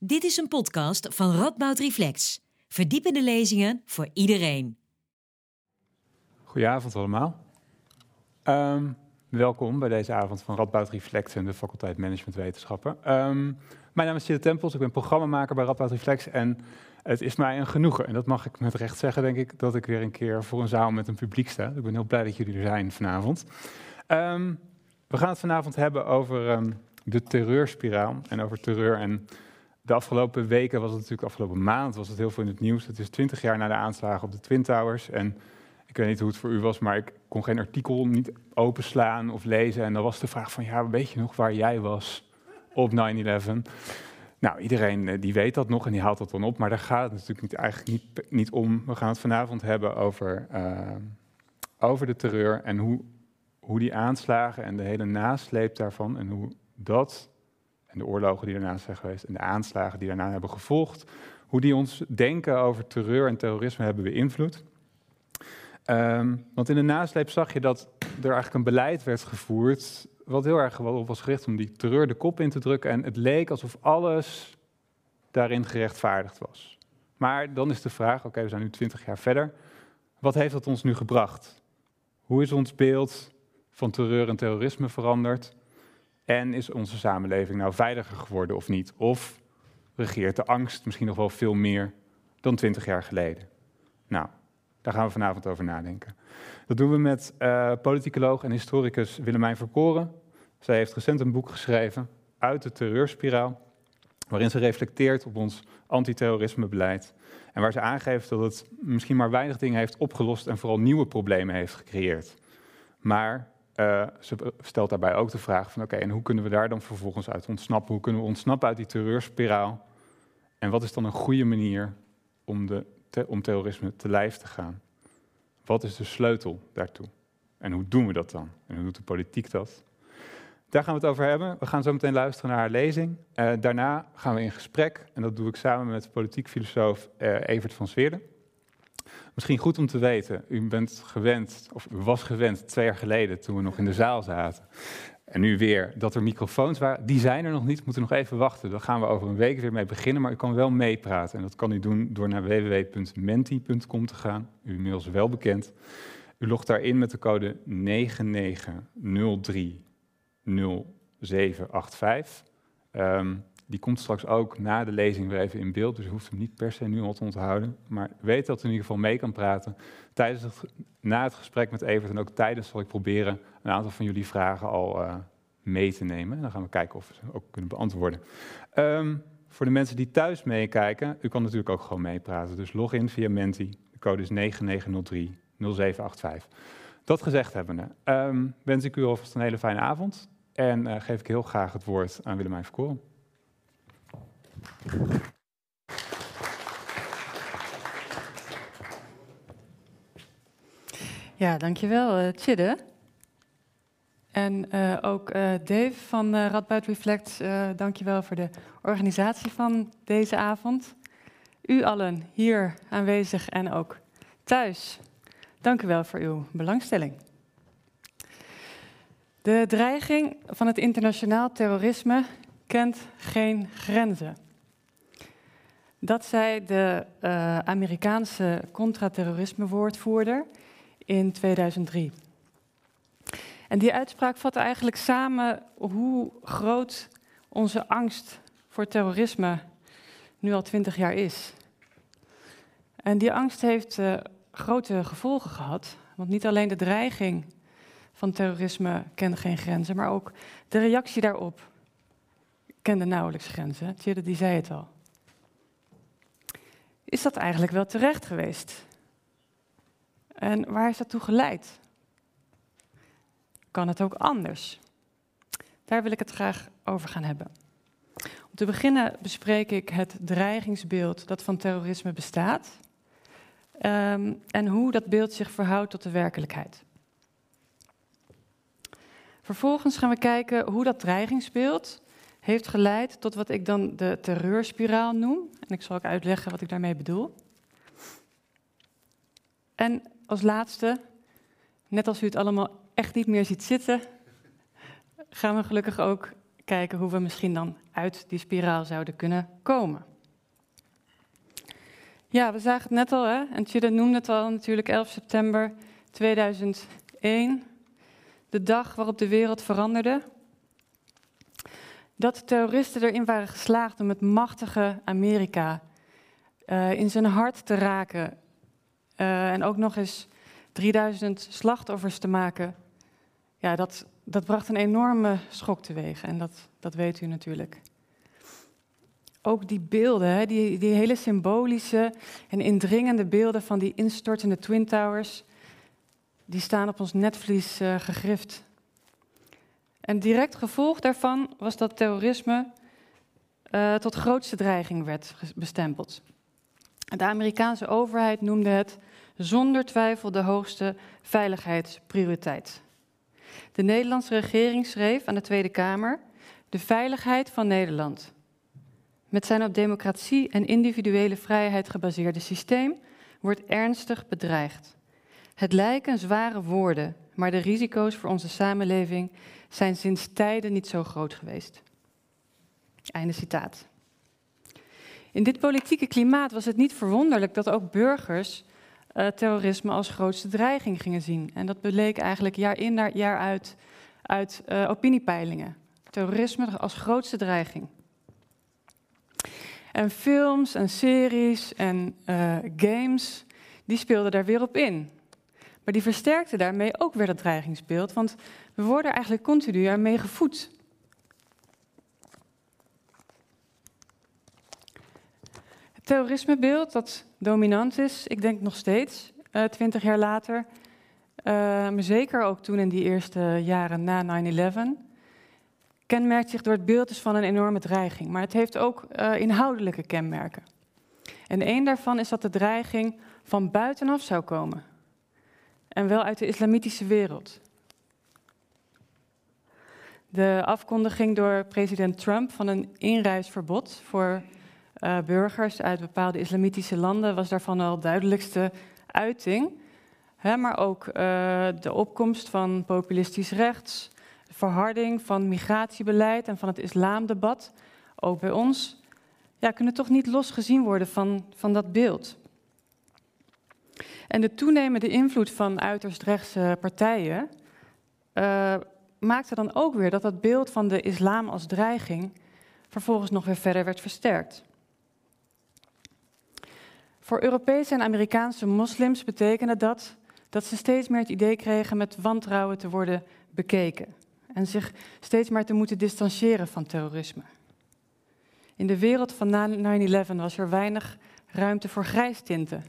Dit is een podcast van Radboud Reflex. Verdiepende lezingen voor iedereen. Goedenavond allemaal. Ehm, welkom bij deze avond van Radboud Reflex en de faculteit Managementwetenschappen. Um, mijn naam is Tjede Tempels, ik ben programmamaker bij Radboud Reflex en het is mij een genoegen, en dat mag ik met recht zeggen, denk ik, dat ik weer een keer voor een zaal met een publiek sta. Ik ben heel blij dat jullie er zijn vanavond. Um, we gaan het vanavond hebben over de terreurspiraal en over terreur en de afgelopen weken was het natuurlijk, afgelopen maand was het heel veel in het nieuws. Het is twintig jaar na de aanslagen op de Twin Towers. En ik weet niet hoe het voor u was, maar ik kon geen artikel niet openslaan of lezen. En dan was de vraag van, ja, weet je nog waar jij was op 9-11? Nou, iedereen eh, die weet dat nog en die haalt dat dan op. Maar daar gaat het natuurlijk niet, eigenlijk niet, niet om. We gaan het vanavond hebben over, uh, over de terreur en hoe, hoe die aanslagen en de hele nasleep daarvan... en hoe dat en de oorlogen die daarna zijn geweest en de aanslagen die daarna hebben gevolgd, hoe die ons denken over terreur en terrorisme hebben beïnvloed. Um, want in de nasleep zag je dat er eigenlijk een beleid werd gevoerd wat heel erg op was gericht om die terreur de kop in te drukken en het leek alsof alles daarin gerechtvaardigd was. Maar dan is de vraag, oké, we zijn nu twintig jaar verder, wat heeft dat ons nu gebracht? Hoe is ons beeld van terreur en terrorisme veranderd? En is onze samenleving nou veiliger geworden of niet? Of regeert de angst misschien nog wel veel meer dan twintig jaar geleden? Nou, daar gaan we vanavond over nadenken. Dat doen we met uh, politicoloog en historicus Willemijn Verkoren. Zij heeft recent een boek geschreven, Uit de terreurspiraal, waarin ze reflecteert op ons antiterrorismebeleid. En waar ze aangeeft dat het misschien maar weinig dingen heeft opgelost en vooral nieuwe problemen heeft gecreëerd. Maar uh, ze stelt daarbij ook de vraag van oké, en hoe kunnen we daar dan vervolgens uit ontsnappen? Hoe kunnen we ontsnappen uit die terreurspiraal? En wat is dan een goede manier om, de, om terrorisme te lijf te gaan? Wat is de sleutel daartoe? En hoe doen we dat dan? En hoe doet de politiek dat? Daar gaan we het over hebben. We gaan zo meteen luisteren naar haar lezing. Uh, daarna gaan we in gesprek, en dat doe ik samen met politiek filosoof uh, Evert van Zweerden. Misschien goed om te weten, u bent gewend, of u was gewend twee jaar geleden toen we nog in de zaal zaten. En nu weer dat er microfoons waren. Die zijn er nog niet, moeten nog even wachten. Daar gaan we over een week weer mee beginnen, maar u kan wel meepraten. En dat kan u doen door naar www.menti.com te gaan. U inmiddels wel bekend. U logt daarin met de code 99030785. Um, die komt straks ook na de lezing weer even in beeld, dus u hoeft hem niet per se nu al te onthouden. Maar weet dat in ieder geval mee kan praten tijdens na het gesprek met Evert en ook tijdens zal ik proberen een aantal van jullie vragen al uh, mee te nemen. En dan gaan we kijken of we ze ook kunnen beantwoorden. Um, voor de mensen die thuis meekijken, u kan natuurlijk ook gewoon meepraten. Dus log in via Menti, de code is 9903 0785. Dat gezegd hebbende, um, wens ik u alvast een hele fijne avond. En uh, geef ik heel graag het woord aan Willemijn Verkoren. Ja, dankjewel, uh, Tjidde. En uh, ook uh, Dave van uh, Radboud Reflect, dankjewel voor de organisatie van deze avond. U allen hier aanwezig en ook thuis, dank u wel voor uw belangstelling. De dreiging van het internationaal terrorisme kent geen grenzen. Dat zei de uh, Amerikaanse contra-terrorisme-woordvoerder in 2003. En die uitspraak vat eigenlijk samen hoe groot onze angst voor terrorisme nu al twintig jaar is. En die angst heeft uh, grote gevolgen gehad, want niet alleen de dreiging van terrorisme kende geen grenzen, maar ook de reactie daarop kende nauwelijks grenzen. Tjede die zei het al is dat eigenlijk wel terecht geweest? En waar is dat toe geleid? Kan het ook anders? Daar wil ik het graag over gaan hebben. Om te beginnen bespreek ik het dreigingsbeeld dat van terrorisme bestaat um, en hoe dat beeld zich verhoudt tot de werkelijkheid. Vervolgens gaan we kijken hoe dat dreigingsbeeld heeft geleid tot wat ik dan de terreurspiraal noem. En ik zal ook uitleggen wat ik daarmee bedoel. En als laatste, net als u het allemaal echt niet meer ziet zitten, gaan we gelukkig ook kijken hoe we misschien dan uit die spiraal zouden kunnen komen. Ja, we zagen het net al, hè? en Chida noemde het al natuurlijk, 11 september 2001. De dag waarop de wereld veranderde. Dat de terroristen erin waren geslaagd om het machtige Amerika uh, in zijn hart te raken. Uh, en ook nog eens 3000 slachtoffers te maken. Ja, dat, dat bracht een enorme schok teweeg. En dat, dat weet u natuurlijk. Ook die beelden, hè, die, die hele symbolische en indringende beelden van die instortende Twin Towers, die staan op ons netvlies uh, gegrift. En direct gevolg daarvan was dat terrorisme uh, tot grootste dreiging werd bestempeld. De Amerikaanse overheid noemde het zonder twijfel de hoogste veiligheidsprioriteit. De Nederlandse regering schreef aan de Tweede Kamer: De veiligheid van Nederland. Met zijn op democratie en individuele vrijheid gebaseerde systeem wordt ernstig bedreigd. Het lijken zware woorden, maar de risico's voor onze samenleving zijn sinds tijden niet zo groot geweest. Einde citaat. In dit politieke klimaat was het niet verwonderlijk dat ook burgers uh, terrorisme als grootste dreiging gingen zien. En dat bleek eigenlijk jaar in jaar uit uit uh, opiniepeilingen. Terrorisme als grootste dreiging. En films en series en uh, games, die speelden daar weer op in. Maar die versterkten daarmee ook weer dat dreigingsbeeld, want we worden eigenlijk continu ermee gevoed. Het terrorismebeeld dat dominant is, ik denk nog steeds, uh, twintig jaar later, uh, maar zeker ook toen in die eerste jaren na 9-11, kenmerkt zich door het beeld dus van een enorme dreiging. Maar het heeft ook uh, inhoudelijke kenmerken. En één daarvan is dat de dreiging van buitenaf zou komen. En wel uit de islamitische wereld. De afkondiging door president Trump van een inreisverbod voor uh, burgers uit bepaalde islamitische landen was daarvan al duidelijkste uiting. Hè, maar ook uh, de opkomst van populistisch rechts, de verharding van migratiebeleid en van het islamdebat, ook bij ons, ja, kunnen toch niet los gezien worden van, van dat beeld. En de toenemende invloed van uiterst rechtse partijen uh, maakte dan ook weer dat dat beeld van de islam als dreiging vervolgens nog weer verder werd versterkt. Voor Europese en Amerikaanse moslims betekende dat dat ze steeds meer het idee kregen met wantrouwen te worden bekeken en zich steeds maar te moeten distancieren van terrorisme. In de wereld van 9-11 was er weinig ruimte voor grijstinten,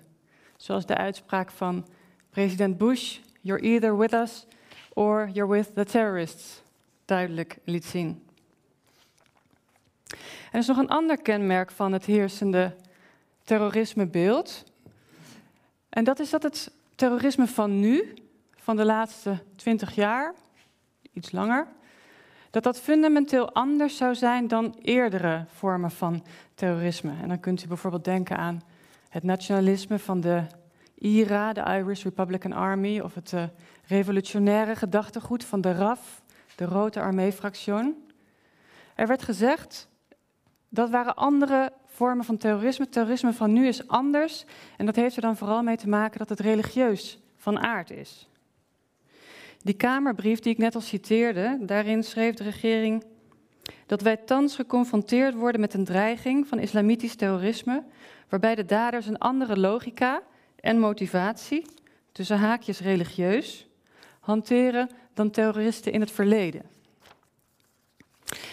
zoals de uitspraak van president Bush: You're either with us or you're with the terrorists, duidelijk liet zien. Er is nog een ander kenmerk van het heersende terrorismebeeld. En dat is dat het terrorisme van nu, van de laatste twintig jaar, iets langer, dat dat fundamenteel anders zou zijn dan eerdere vormen van terrorisme. En dan kunt u bijvoorbeeld denken aan het nationalisme van de IRA, de Irish Republican Army, of het uh, revolutionaire gedachtegoed van de RAF, de Rode Armee-fractie. Er werd gezegd dat waren andere vormen van terrorisme. Terrorisme van nu is anders. En dat heeft er dan vooral mee te maken dat het religieus van aard is. Die Kamerbrief die ik net al citeerde, daarin schreef de regering dat wij thans geconfronteerd worden met een dreiging van islamitisch terrorisme, waarbij de daders een andere logica en motivatie, tussen haakjes religieus, hanteren dan terroristen in het verleden.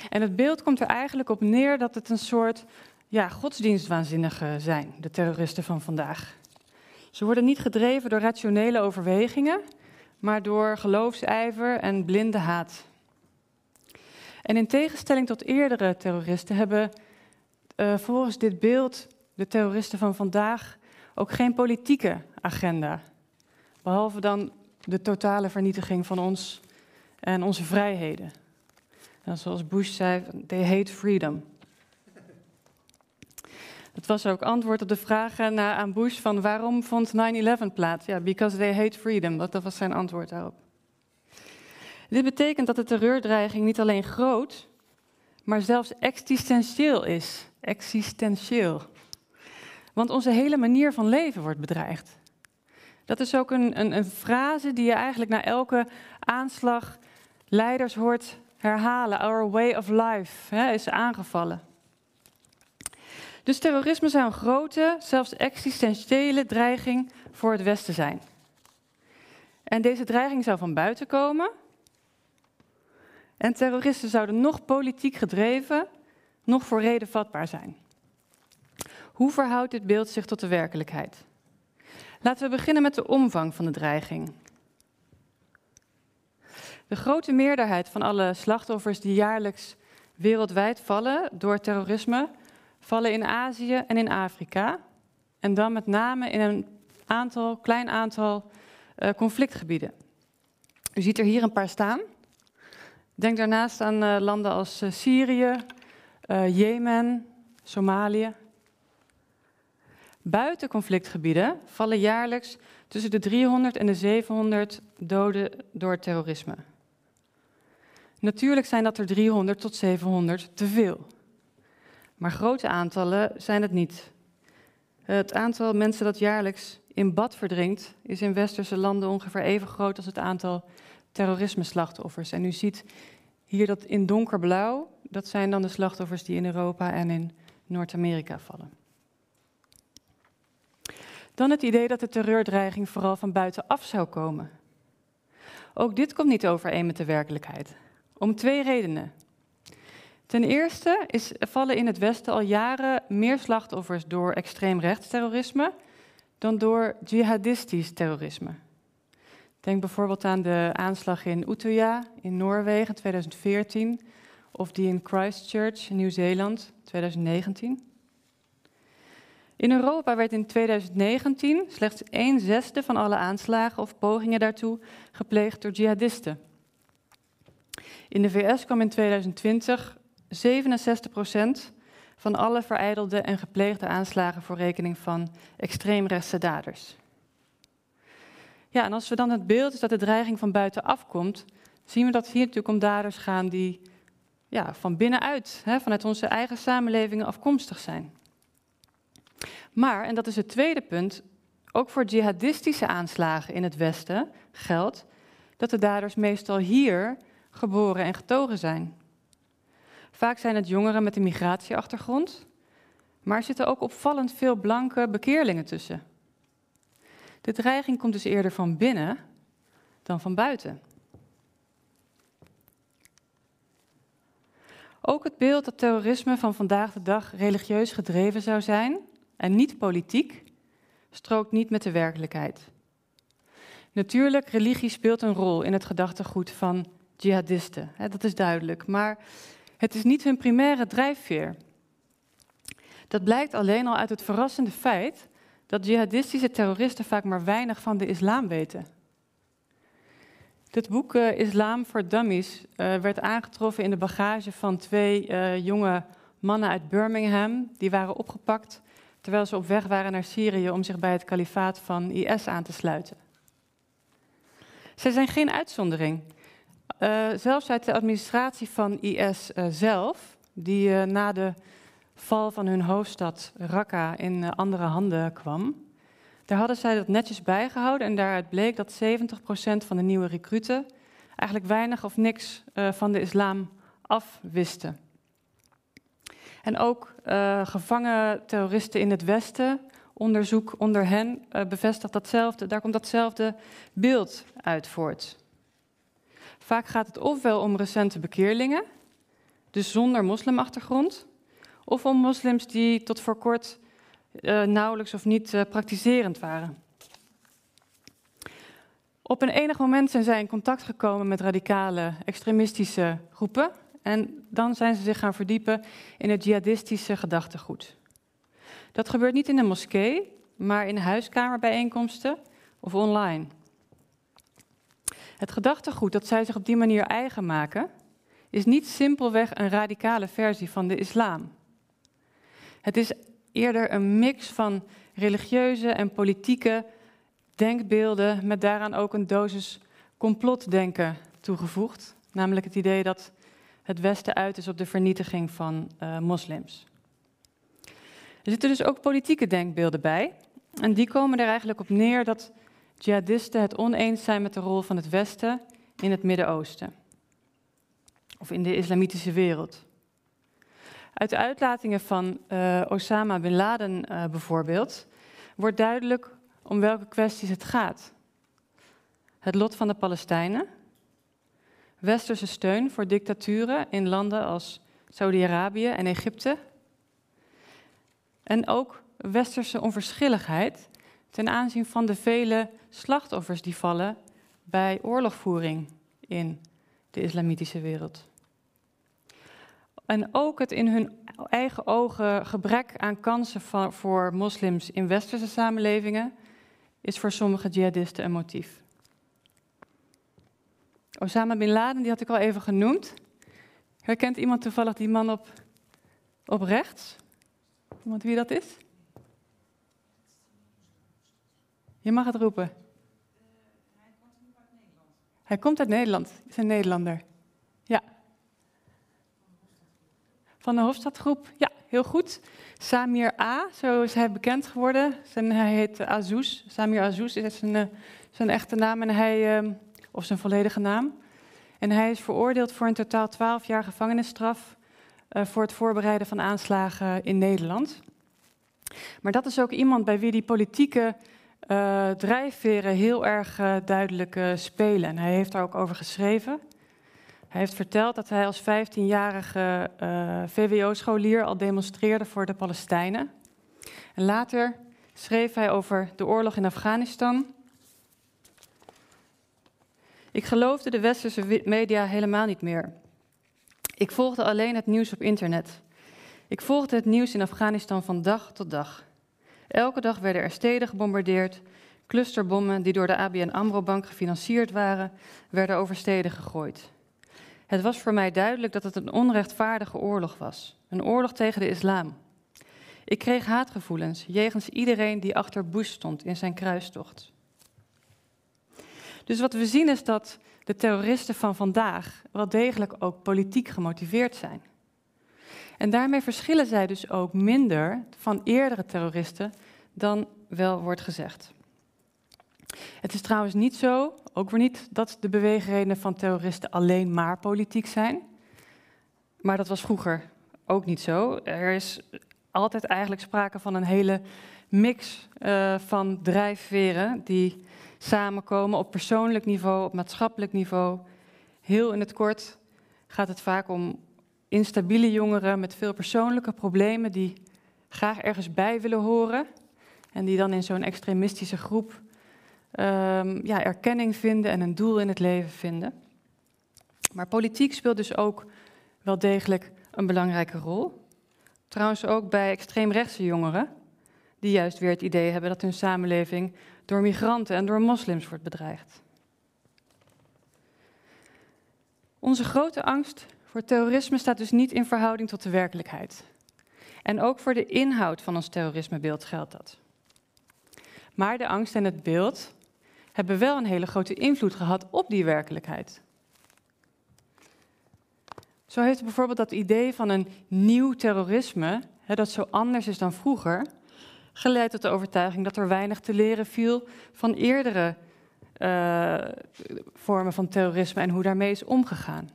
En het beeld komt er eigenlijk op neer dat het een soort ja, godsdienstwaanzinnigen zijn, de terroristen van vandaag. Ze worden niet gedreven door rationele overwegingen, maar door geloofsijver en blinde haat. En in tegenstelling tot eerdere terroristen hebben uh, volgens dit beeld de terroristen van vandaag ook geen politieke agenda. Behalve dan de totale vernietiging van ons en onze vrijheden. En zoals Bush zei, they hate freedom. Dat was ook antwoord op de vraag aan Bush van waarom vond 9-11 plaats? Ja, because they hate freedom. Dat, dat was zijn antwoord daarop. Dit betekent dat de terreurdreiging niet alleen groot, maar zelfs existentieel is. Existentieel. Want onze hele manier van leven wordt bedreigd. Dat is ook een, een, een frase die je eigenlijk na elke aanslag leiders hoort herhalen. Our way of life hè, is aangevallen. Dus terrorisme zou een grote, zelfs existentiële dreiging voor het Westen zijn. En deze dreiging zou van buiten komen. En terroristen zouden nog politiek gedreven, nog voor reden vatbaar zijn. Hoe verhoudt dit beeld zich tot de werkelijkheid? Laten we beginnen met de omvang van de dreiging. De grote meerderheid van alle slachtoffers die jaarlijks wereldwijd vallen door terrorisme, vallen in Azië en in Afrika. En dan met name in een aantal, klein aantal uh, conflictgebieden. U ziet er hier een paar staan. Denk daarnaast aan uh, landen als uh, Syrië, Jemen, Somalië. Buiten conflictgebieden vallen jaarlijks tussen de 300 en de 700 doden door terrorisme. Natuurlijk zijn dat er 300 tot 700 te veel. Maar grote aantallen zijn het niet. Het aantal mensen dat jaarlijks in bad verdrinkt, is in westerse landen ongeveer even groot als het aantal terrorisme-slachtoffers. En u ziet hier dat in donkerblauw, dat zijn dan de slachtoffers die in Europa en in Noord-Amerika vallen. Dan het idee dat de terreurdreiging vooral van buitenaf zou komen. Ook dit komt niet overeen met de werkelijkheid. Om twee redenen. Ten eerste is, vallen in het Westen al jaren meer slachtoffers door extreemrechtsterrorisme dan door jihadistisch terrorisme. Denk bijvoorbeeld aan de aanslag in Utøya in Noorwegen 2014 of die in Christchurch Nieuw-Zeeland 2019. In Europa werd in 2019 slechts een zesde van alle aanslagen of pogingen daartoe gepleegd door jihadisten. In de VS kwam in 2020 67 procent van alle vereidelde en gepleegde aanslagen voor rekening van extreemrechtse daders. Ja, en als we dan het beeld is dat de dreiging van buitenaf komt, zien we dat hier natuurlijk om daders gaan die ja, van binnenuit, hè, vanuit onze eigen samenlevingen afkomstig zijn. Maar, en dat is het tweede punt, ook voor jihadistische aanslagen in het Westen geldt dat de daders meestal hier geboren en getogen zijn. Vaak zijn het jongeren met een migratieachtergrond, maar er zitten ook opvallend veel blanke bekeerlingen tussen. De dreiging komt dus eerder van binnen dan van buiten. Ook het beeld dat terrorisme van vandaag de dag religieus gedreven zou zijn en niet politiek, strookt niet met de werkelijkheid. Natuurlijk, religie speelt een rol in het gedachtegoed van jihadisten, dat is duidelijk. Maar het is niet hun primaire drijfveer. Dat blijkt alleen al uit het verrassende feit dat jihadistische terroristen vaak maar weinig van de islam weten. Dit boek uh, Islam voor Dummies uh, werd aangetroffen in de bagage van twee uh, jonge mannen uit Birmingham. Die waren opgepakt terwijl ze op weg waren naar Syrië om zich bij het kalifaat van IS aan te sluiten. Zij zijn geen uitzondering. Uh, zelfs uit de administratie van IS eh, zelf, die uh, na de val van hun hoofdstad Raqqa in andere handen kwam, daar hadden zij dat netjes bijgehouden en daaruit bleek dat 70% van de nieuwe recruten eigenlijk weinig of niks van de islam afwisten. En ook gevangen terroristen in het Westen, onderzoek onder hen bevestigt datzelfde, daar komt datzelfde beeld uit voort. Vaak gaat het ofwel om recente bekeerlingen, dus zonder moslimachtergrond, of om moslims die tot voor kort uh, nauwelijks of niet uh, praktiserend waren. Op een enig moment zijn zij in contact gekomen met radicale extremistische groepen en dan zijn ze zich gaan verdiepen in het jihadistische gedachtegoed. Dat gebeurt niet in de moskee, maar in huiskamerbijeenkomsten of online. Het gedachtegoed dat zij zich op die manier eigen maken, is niet simpelweg een radicale versie van de islam. Het is eerder een mix van religieuze en politieke denkbeelden, met daaraan ook een dosis complotdenken toegevoegd. Namelijk het idee dat het Westen uit is op de vernietiging van uh, moslims. Er zitten dus ook politieke denkbeelden bij. En die komen er eigenlijk op neer dat jihadisten het oneens zijn met de rol van het Westen in het Midden-Oosten. Of in de islamitische wereld. Uit de uitlatingen van uh, Osama bin Laden uh, bijvoorbeeld wordt duidelijk om welke kwesties het gaat. Het lot van de Palestijnen, westerse steun voor dictaturen in landen als Saudi-Arabië en Egypte, en ook westerse onverschilligheid ten aanzien van de vele slachtoffers die vallen bij oorlogvoering in de islamitische wereld. En ook het in hun eigen ogen gebrek aan kansen voor moslims in westerse samenlevingen is voor sommige jihadisten een motief. Osama bin Laden, die had ik al even genoemd. Herkent iemand toevallig die man op, op rechts? Iemand wie dat is? Je mag het roepen. Hij komt uit Nederland. Hij is een Nederlander. Ja. Van de Hofstadgroep. Ja, heel goed. Samir A, zo is hij bekend geworden. Zijn, hij heet Azouz. Samir Azouz is zijn, eh, zijn echte naam en hij, ehm, of zijn volledige naam. En hij is veroordeeld voor een totaal 12 jaar gevangenisstraf uh, voor het voorbereiden van aanslagen in Nederland. Maar dat is ook iemand bij wie die politieke uh, drijfveren heel erg uh, duidelijk spelen. En hij heeft daar ook over geschreven. Hij heeft verteld dat hij als 15-jarige VWO-scholier al demonstreerde voor de Palestijnen. En later schreef hij over de oorlog in Afghanistan. Ik geloofde de westerse media helemaal niet meer. Ik volgde alleen het nieuws op internet. Ik volgde het nieuws in Afghanistan van dag tot dag. Elke dag werden er steden gebombardeerd. Clusterbommen die door de ABN Amro-bank gefinancierd waren, werden over steden gegooid. Het was voor mij duidelijk dat het een onrechtvaardige oorlog was. Een oorlog tegen de islam. Ik kreeg haatgevoelens jegens iedereen die achter Bush stond in zijn kruistocht. Dus wat we zien is dat de terroristen van vandaag wel degelijk ook politiek gemotiveerd zijn. En daarmee verschillen zij dus ook minder van eerdere terroristen dan wel wordt gezegd. Het is trouwens niet zo, ook weer niet, dat de beweegredenen van terroristen alleen maar politiek zijn. Maar dat was vroeger ook niet zo. Er is altijd eigenlijk sprake van een hele mix uh, van drijfveren die samenkomen op persoonlijk niveau, op maatschappelijk niveau. Heel in het kort gaat het vaak om instabiele jongeren met veel persoonlijke problemen die graag ergens bij willen horen en die dan in zo'n extremistische groep um, ja, erkenning vinden en een doel in het leven vinden. Maar politiek speelt dus ook wel degelijk een belangrijke rol. Trouwens ook bij extreemrechtse jongeren, die juist weer het idee hebben dat hun samenleving door migranten en door moslims wordt bedreigd. Onze grote angst voor terrorisme staat dus niet in verhouding tot de werkelijkheid. En ook voor de inhoud van ons terrorismebeeld geldt dat. Maar de angst en het beeld hebben wel een hele grote invloed gehad op die werkelijkheid. Zo heeft bijvoorbeeld dat idee van een nieuw terrorisme, hè, dat zo anders is dan vroeger, geleid tot de overtuiging dat er weinig te leren viel van eerdere uh, vormen van terrorisme en hoe daarmee is omgegaan.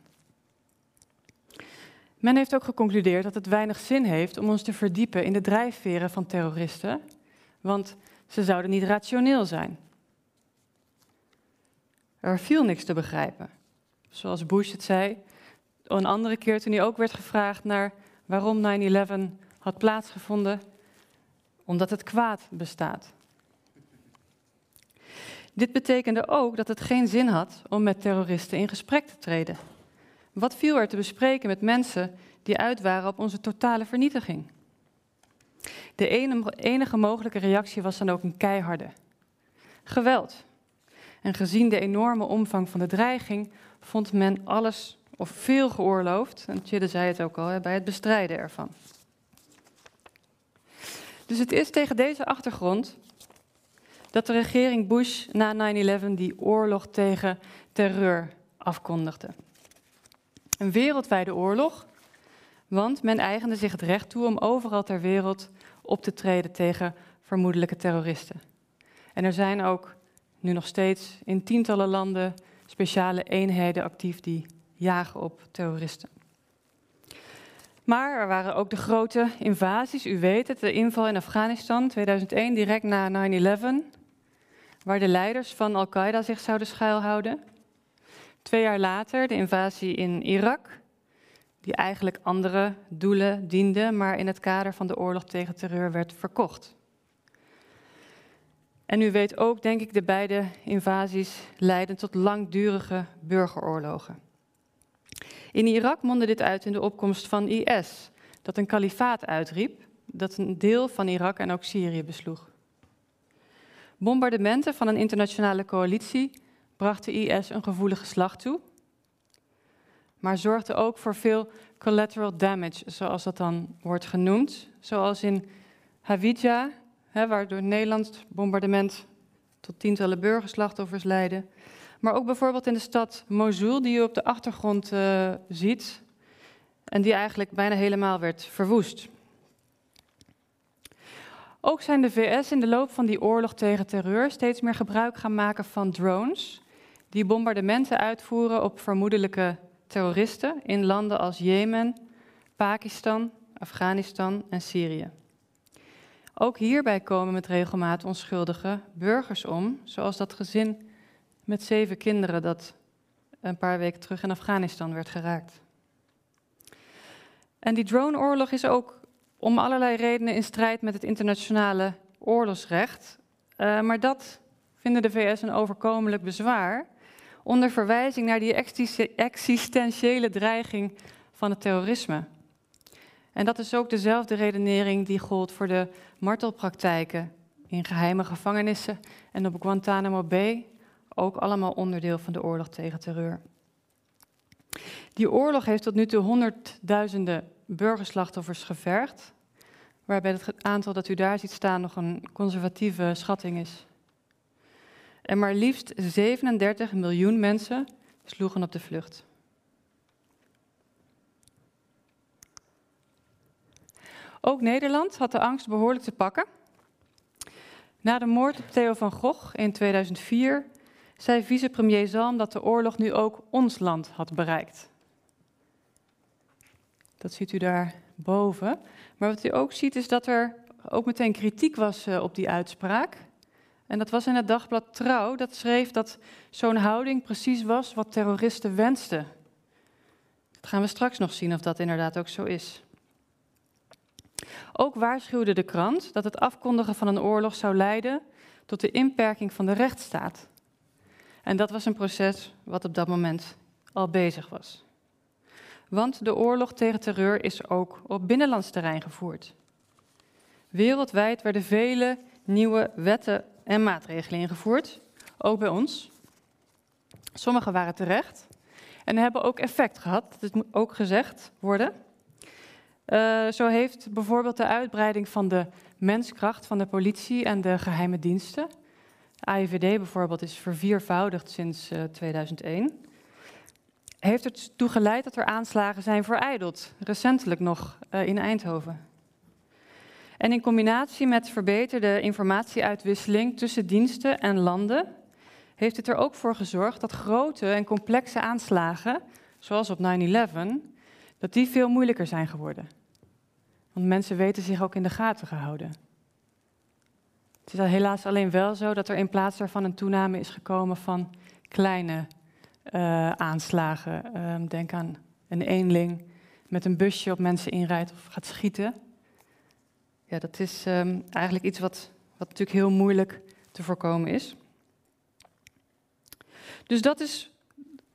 Men heeft ook geconcludeerd dat het weinig zin heeft om ons te verdiepen in de drijfveren van terroristen, want ze zouden niet rationeel zijn. Er viel niks te begrijpen. Zoals Bush het zei, een andere keer toen hij ook werd gevraagd naar waarom 9-11 had plaatsgevonden, omdat het kwaad bestaat. Dit betekende ook dat het geen zin had om met terroristen in gesprek te treden. Wat viel er te bespreken met mensen die uit waren op onze totale vernietiging? De enige mogelijke reactie was dan ook een keiharde. Geweld. En gezien de enorme omvang van de dreiging vond men alles of veel geoorloofd, en Chidde zei het ook al, bij het bestrijden ervan. Dus het is tegen deze achtergrond dat de regering Bush na 9-11 die oorlog tegen terreur afkondigde. Een wereldwijde oorlog, want men eigende zich het recht toe om overal ter wereld op te treden tegen vermoedelijke terroristen. En er zijn ook nu nog steeds in tientallen landen speciale eenheden actief die jagen op terroristen. Maar er waren ook de grote invasies. U weet het, de inval in Afghanistan 2001, direct na 9-11, waar de leiders van Al-Qaeda zich zouden schuilhouden. Twee jaar later de invasie in Irak, die eigenlijk andere doelen diende, maar in het kader van de oorlog tegen terreur werd verkocht. En u weet ook, denk ik, de beide invasies leiden tot langdurige burgeroorlogen. In Irak mondde dit uit in de opkomst van IS, dat een kalifaat uitriep, dat een deel van Irak en ook Syrië besloeg. Bombardementen van een internationale coalitie brachten IS een gevoelige slag toe, maar zorgden ook voor veel collateral damage, zoals dat dan wordt genoemd, zoals in Hawija, waar door Nederland bombardement tot tientallen burgerslachtoffers leidde, maar ook bijvoorbeeld in de stad Mosul, die u op de achtergrond uh, ziet. En die eigenlijk bijna helemaal werd verwoest. Ook zijn de VS in de loop van die oorlog tegen terreur steeds meer gebruik gaan maken van drones. Die bombardementen uitvoeren op vermoedelijke terroristen in landen als Jemen, Pakistan, Afghanistan en Syrië. Ook hierbij komen met regelmaat onschuldige burgers om, zoals dat gezin met zeven kinderen dat een paar weken terug in Afghanistan werd geraakt. En die droneoorlog is ook om allerlei redenen in strijd met het internationale oorlogsrecht. Uh, maar dat vinden de VS een overkomelijk bezwaar, onder verwijzing naar die existentiële dreiging van het terrorisme. En dat is ook dezelfde redenering die gold voor de martelpraktijken in geheime gevangenissen en op Guantanamo Bay ook allemaal onderdeel van de oorlog tegen terreur. Die oorlog heeft tot nu toe honderdduizenden burgerslachtoffers gevergd, waarbij het aantal dat u daar ziet staan nog een conservatieve schatting is. En maar liefst 37 miljoen mensen sloegen op de vlucht. Ook Nederland had de angst behoorlijk te pakken. Na de moord op Theo van Gogh in 2004 zei vicepremier Zalm dat de oorlog nu ook ons land had bereikt. Dat ziet u daar boven. Maar wat u ook ziet is dat er ook meteen kritiek was uh, op die uitspraak. En dat was in het dagblad Trouw, dat schreef dat zo'n houding precies was wat terroristen wensten. Dat gaan we straks nog zien of dat inderdaad ook zo is. Ook waarschuwde de krant dat het afkondigen van een oorlog zou leiden tot de inperking van de rechtsstaat. En dat was een proces wat op dat moment al bezig was. Want de oorlog tegen terreur is ook op binnenlands terrein gevoerd. Wereldwijd werden vele nieuwe wetten en maatregelen ingevoerd, ook bij ons. Sommige waren terecht en hebben ook effect gehad, dat moet ook gezegd worden. Uh, zo heeft bijvoorbeeld de uitbreiding van de menskracht van de politie en de geheime diensten AIVD bijvoorbeeld is verviervoudigd sinds uh, eh, 2001. Heeft ertoe geleid dat er aanslagen zijn verijdeld, recentelijk nog uh, in Eindhoven. En in combinatie met verbeterde informatieuitwisseling tussen diensten en landen, heeft het er ook voor gezorgd dat grote en complexe aanslagen, zoals op 9-11, dat die veel moeilijker zijn geworden. Want mensen weten zich ook in de gaten gehouden. Het is helaas alleen wel zo dat er in plaats daarvan een toename is gekomen van kleine uh, aanslagen. Uh, denk aan een eenling met een busje op mensen inrijdt of gaat schieten. Ja, dat is um, eigenlijk iets wat, wat natuurlijk heel moeilijk te voorkomen is. Dus dat is,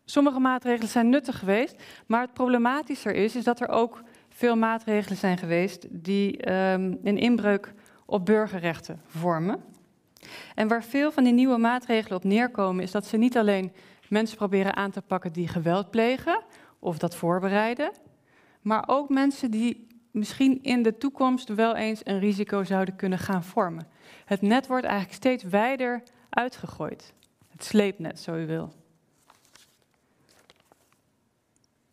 sommige maatregelen zijn nuttig geweest, maar het problematischer is, is dat er ook veel maatregelen zijn geweest die um, een inbreuk op burgerrechten vormen. En waar veel van die nieuwe maatregelen op neerkomen, is dat ze niet alleen mensen proberen aan te pakken die geweld plegen of dat voorbereiden, maar ook mensen die misschien in de toekomst wel eens een risico zouden kunnen gaan vormen. Het net wordt eigenlijk steeds wijder uitgegooid. Het sleepnet, zo u wil.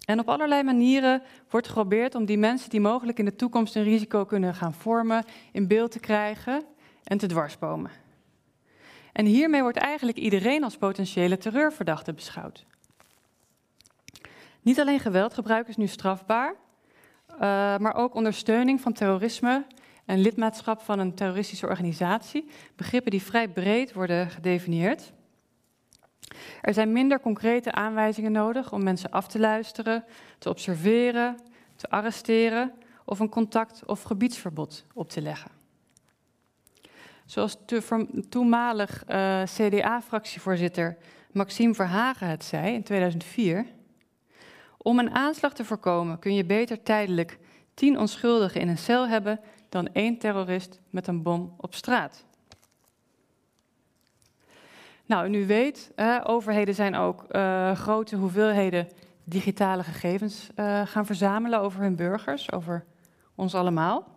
En op allerlei manieren wordt geprobeerd om die mensen die mogelijk in de toekomst een risico kunnen gaan vormen, in beeld te krijgen en te dwarsbomen. En hiermee wordt eigenlijk iedereen als potentiële terreurverdachte beschouwd. Niet alleen geweldgebruik is nu strafbaar, uh, maar ook ondersteuning van terrorisme en lidmaatschap van een terroristische organisatie, begrippen die vrij breed worden gedefinieerd. Er zijn minder concrete aanwijzingen nodig om mensen af te luisteren, te observeren, te arresteren of een contact- of gebiedsverbod op te leggen. Zoals toenmalig uh, CDA-fractievoorzitter Maxime Verhagen het zei in 2004. Om een aanslag te voorkomen kun je beter tijdelijk tien onschuldigen in een cel hebben dan één terrorist met een bom op straat. Nou, en u weet, overheden zijn ook uh, grote hoeveelheden digitale gegevens uh, gaan verzamelen over hun burgers, over ons allemaal.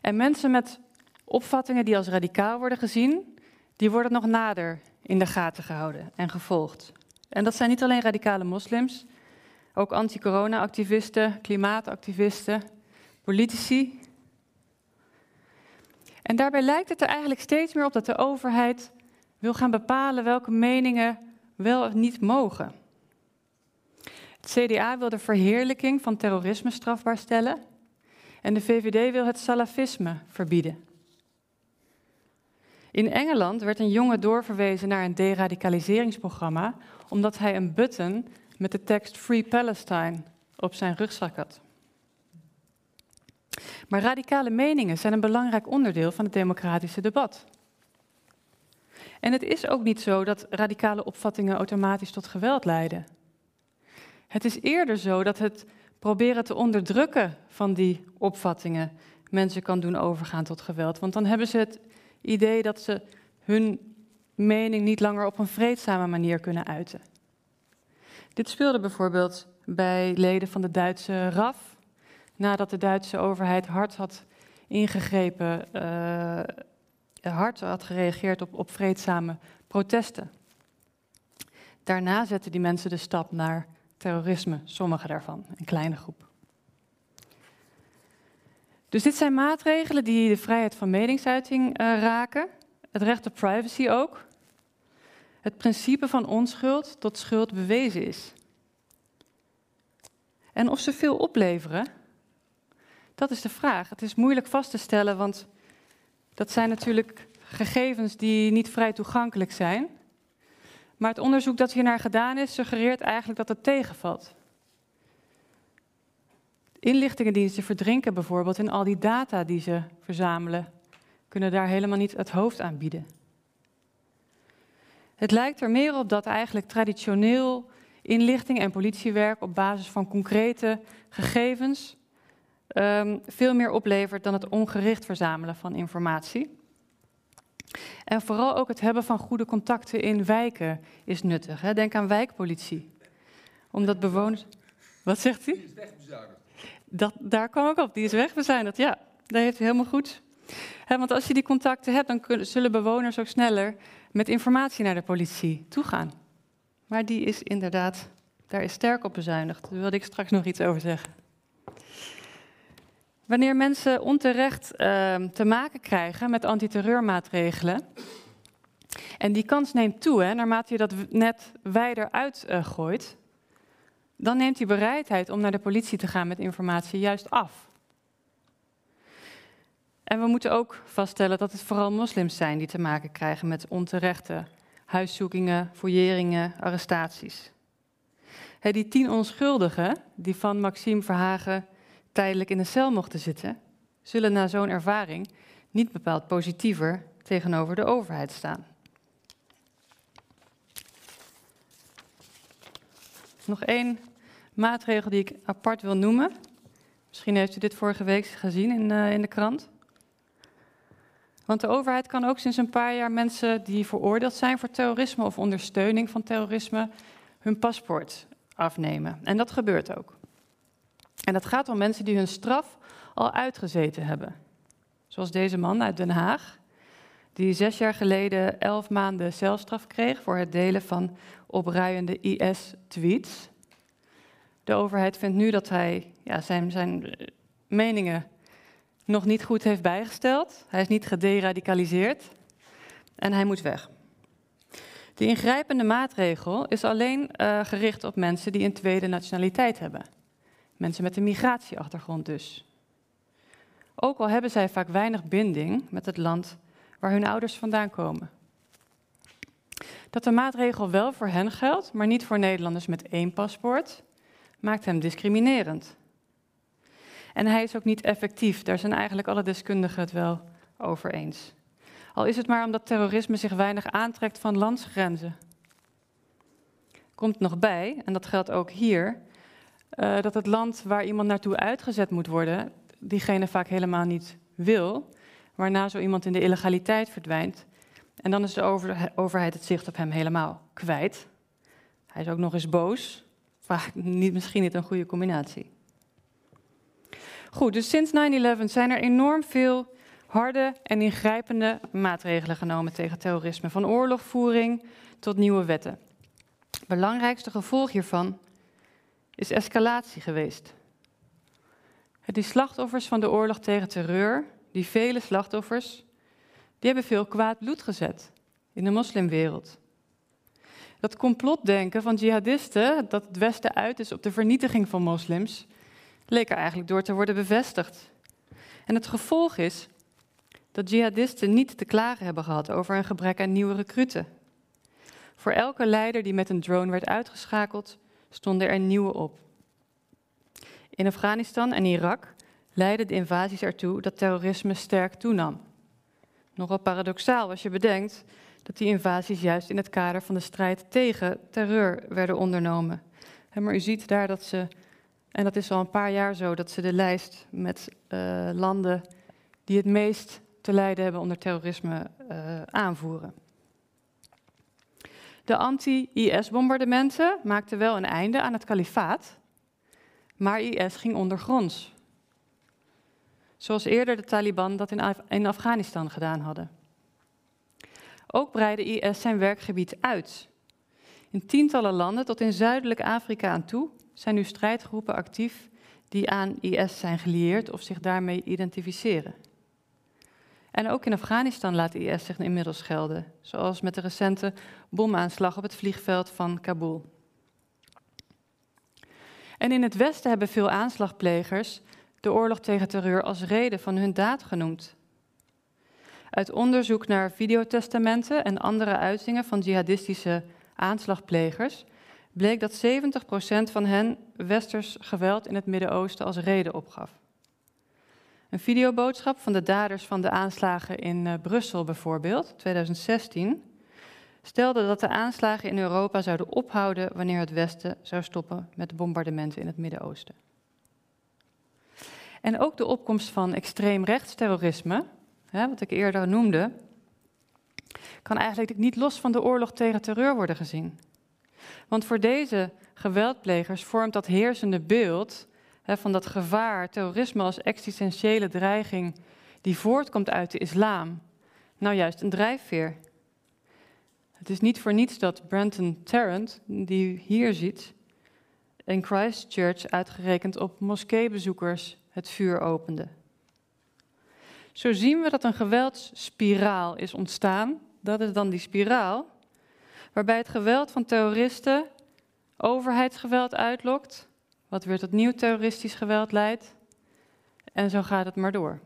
En mensen met opvattingen die als radicaal worden gezien, die worden nog nader in de gaten gehouden en gevolgd. En dat zijn niet alleen radicale moslims, ook anti-corona-activisten, klimaatactivisten, politici. En daarbij lijkt het er eigenlijk steeds meer op dat de overheid wil gaan bepalen welke meningen wel of niet mogen. Het CDA wil de verheerlijking van terrorisme strafbaar stellen en de VVD wil het salafisme verbieden. In Engeland werd een jongen doorverwezen naar een deradicaliseringsprogramma omdat hij een button met de tekst Free Palestine op zijn rugzak had. Maar radicale meningen zijn een belangrijk onderdeel van het democratische debat. En het is ook niet zo dat radicale opvattingen automatisch tot geweld leiden. Het is eerder zo dat het proberen te onderdrukken van die opvattingen mensen kan doen overgaan tot geweld. Want dan hebben ze het idee dat ze hun mening niet langer op een vreedzame manier kunnen uiten. Dit speelde bijvoorbeeld bij leden van de Duitse RAF, nadat de Duitse overheid hard had ingegrepen, uh, hard had gereageerd op, op vreedzame protesten. Daarna zetten die mensen de stap naar terrorisme, sommige daarvan, een kleine groep. Dus dit zijn maatregelen die de vrijheid van meningsuiting uh, raken, het recht op privacy ook, het principe van onschuld tot schuld bewezen is. En of ze veel opleveren, dat is de vraag. Het is moeilijk vast te stellen, want dat zijn natuurlijk gegevens die niet vrij toegankelijk zijn. Maar het onderzoek dat hiernaar gedaan is, suggereert eigenlijk dat het tegenvalt. Inlichtingendiensten verdrinken bijvoorbeeld in al die data die ze verzamelen, kunnen daar helemaal niet het hoofd aan bieden. Het lijkt er meer op dat eigenlijk traditioneel inlichting en politiewerk op basis van concrete gegevens um, veel meer oplevert dan het ongericht verzamelen van informatie. En vooral ook het hebben van goede contacten in wijken is nuttig. Hè? Denk aan wijkpolitie. Omdat bewoners. Wat zegt u? Die is wegbezuinigd. Dat, daar kwam ik op, die is wegbezuinigd. Ja, dat heeft u helemaal goed. want als je die contacten hebt, dan kunnen, zullen bewoners ook sneller met informatie naar de politie toegaan. Maar die is inderdaad, daar is sterk op bezuinigd. Daar wilde ik straks nog iets over zeggen. Wanneer mensen onterecht uh, te maken krijgen met antiterreurmaatregelen, en die kans neemt toe, hè, naarmate je dat net wijder uitgooit, uh, dan neemt die bereidheid om naar de politie te gaan met informatie juist af. En we moeten ook vaststellen dat het vooral moslims zijn die te maken krijgen met onterechte huiszoekingen, fouilleringen, arrestaties. He, die tien onschuldigen die van Maxime Verhagen tijdelijk in de cel mochten zitten, zullen na zo'n ervaring niet bepaald positiever tegenover de overheid staan. Nog één maatregel die ik apart wil noemen. Misschien heeft u dit vorige week gezien in, uh, in de krant. Want de overheid kan ook sinds een paar jaar mensen die veroordeeld zijn voor terrorisme of ondersteuning van terrorisme hun paspoort afnemen. En dat gebeurt ook. En dat gaat om mensen die hun straf al uitgezeten hebben. Zoals deze man uit Den Haag, die zes jaar geleden elf maanden celstraf kreeg voor het delen van opruiende IS-tweets. de overheid vindt nu dat hij ja, zijn, zijn eh, meningen nog niet goed heeft bijgesteld. Hij is niet gederadicaliseerd en hij moet weg. De ingrijpende maatregel is alleen uh, gericht op mensen die een tweede nationaliteit hebben. Mensen met een migratieachtergrond dus. Ook al hebben zij vaak weinig binding met het land waar hun ouders vandaan komen. Dat de maatregel wel voor hen geldt, maar niet voor Nederlanders met één paspoort, maakt hem discriminerend. En hij is ook niet effectief, daar zijn eigenlijk alle deskundigen het wel over eens. Al is het maar omdat terrorisme zich weinig aantrekt van landsgrenzen. Komt nog bij, en dat geldt ook hier, uh, dat het land waar iemand naartoe uitgezet moet worden, diegene vaak helemaal niet wil, waarna zo iemand in de illegaliteit verdwijnt. En dan is de over, overheid het zicht op hem helemaal kwijt. Hij is ook nog eens boos. Vaak niet, misschien niet een goede combinatie. Goed, dus sinds 9-11 zijn er enorm veel harde en ingrijpende maatregelen genomen tegen terrorisme. Van oorlogvoering tot nieuwe wetten. Het belangrijkste gevolg hiervan is escalatie geweest. Die slachtoffers van de oorlog tegen terreur, die vele slachtoffers, die hebben veel kwaad bloed gezet in de moslimwereld. Dat complotdenken van jihadisten, dat het Westen uit is op de vernietiging van moslims, leek er eigenlijk door te worden bevestigd. En het gevolg is dat jihadisten niet te klagen hebben gehad over een gebrek aan nieuwe recruten. Voor elke leider die met een drone werd uitgeschakeld, stonden er nieuwe op. In Afghanistan en Irak leidden de invasies ertoe dat terrorisme sterk toenam. Nogal paradoxaal als je bedenkt dat die invasies juist in het kader van de strijd tegen terreur werden ondernomen. Maar u ziet daar dat ze, en dat is al een paar jaar zo, dat ze de lijst met uh, landen die het meest te lijden hebben onder terrorisme uh, aanvoeren. De anti-IS-bombardementen maakten wel een einde aan het kalifaat, maar IS ging ondergronds. Zoals eerder de Taliban dat in, Af in Afghanistan gedaan hadden. Ook breidde IS zijn werkgebied uit. In tientallen landen tot in zuidelijk Afrika aan toe zijn nu strijdgroepen actief die aan IS zijn gelieerd of zich daarmee identificeren. En ook in Afghanistan laat IS zich inmiddels gelden, zoals met de recente bomaanslag op het vliegveld van Kabul. En in het Westen hebben veel aanslagplegers de oorlog tegen terreur als reden van hun daad genoemd. Uit onderzoek naar videotestamenten en andere uitingen van jihadistische aanslagplegers bleek dat 70% van hen westers geweld in het Midden-Oosten als reden opgaf. Een videoboodschap van de daders van de aanslagen in uh, Brussel bijvoorbeeld, 2016, stelde dat de aanslagen in Europa zouden ophouden wanneer het Westen zou stoppen met de bombardementen in het Midden-Oosten. En ook de opkomst van extreem rechtsterrorisme, hè, wat ik eerder noemde, kan eigenlijk niet los van de oorlog tegen terreur worden gezien. Want voor deze geweldplegers vormt dat heersende beeld van dat gevaar, terrorisme als existentiële dreiging die voortkomt uit de islam, nou juist een drijfveer. Het is niet voor niets dat Brenton Tarrant, die u hier ziet, in Christchurch uitgerekend op moskeebezoekers het vuur opende. Zo zien we dat een geweldsspiraal is ontstaan. Dat is dan die spiraal, waarbij het geweld van terroristen overheidsgeweld uitlokt, wat weer tot nieuw terroristisch geweld leidt. En zo gaat het maar door.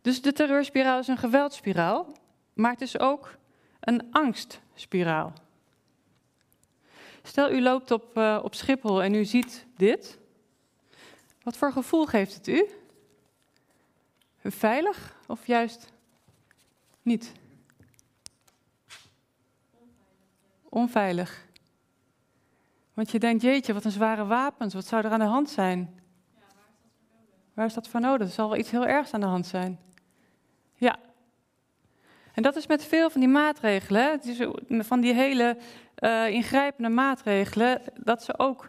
Dus de terreurspiraal is een geweldspiraal, maar het is ook een angstspiraal. Stel, u loopt op, uh, op Schiphol en u ziet dit. Wat voor gevoel geeft het u? Veilig of juist niet? Onveilig. Want je denkt, jeetje, wat een zware wapens, wat zou er aan de hand zijn? Ja, waar is dat voor nodig? Er zal wel iets heel ergs aan de hand zijn. Ja. En dat is met veel van die maatregelen, is van die hele uh, ingrijpende maatregelen, dat ze ook,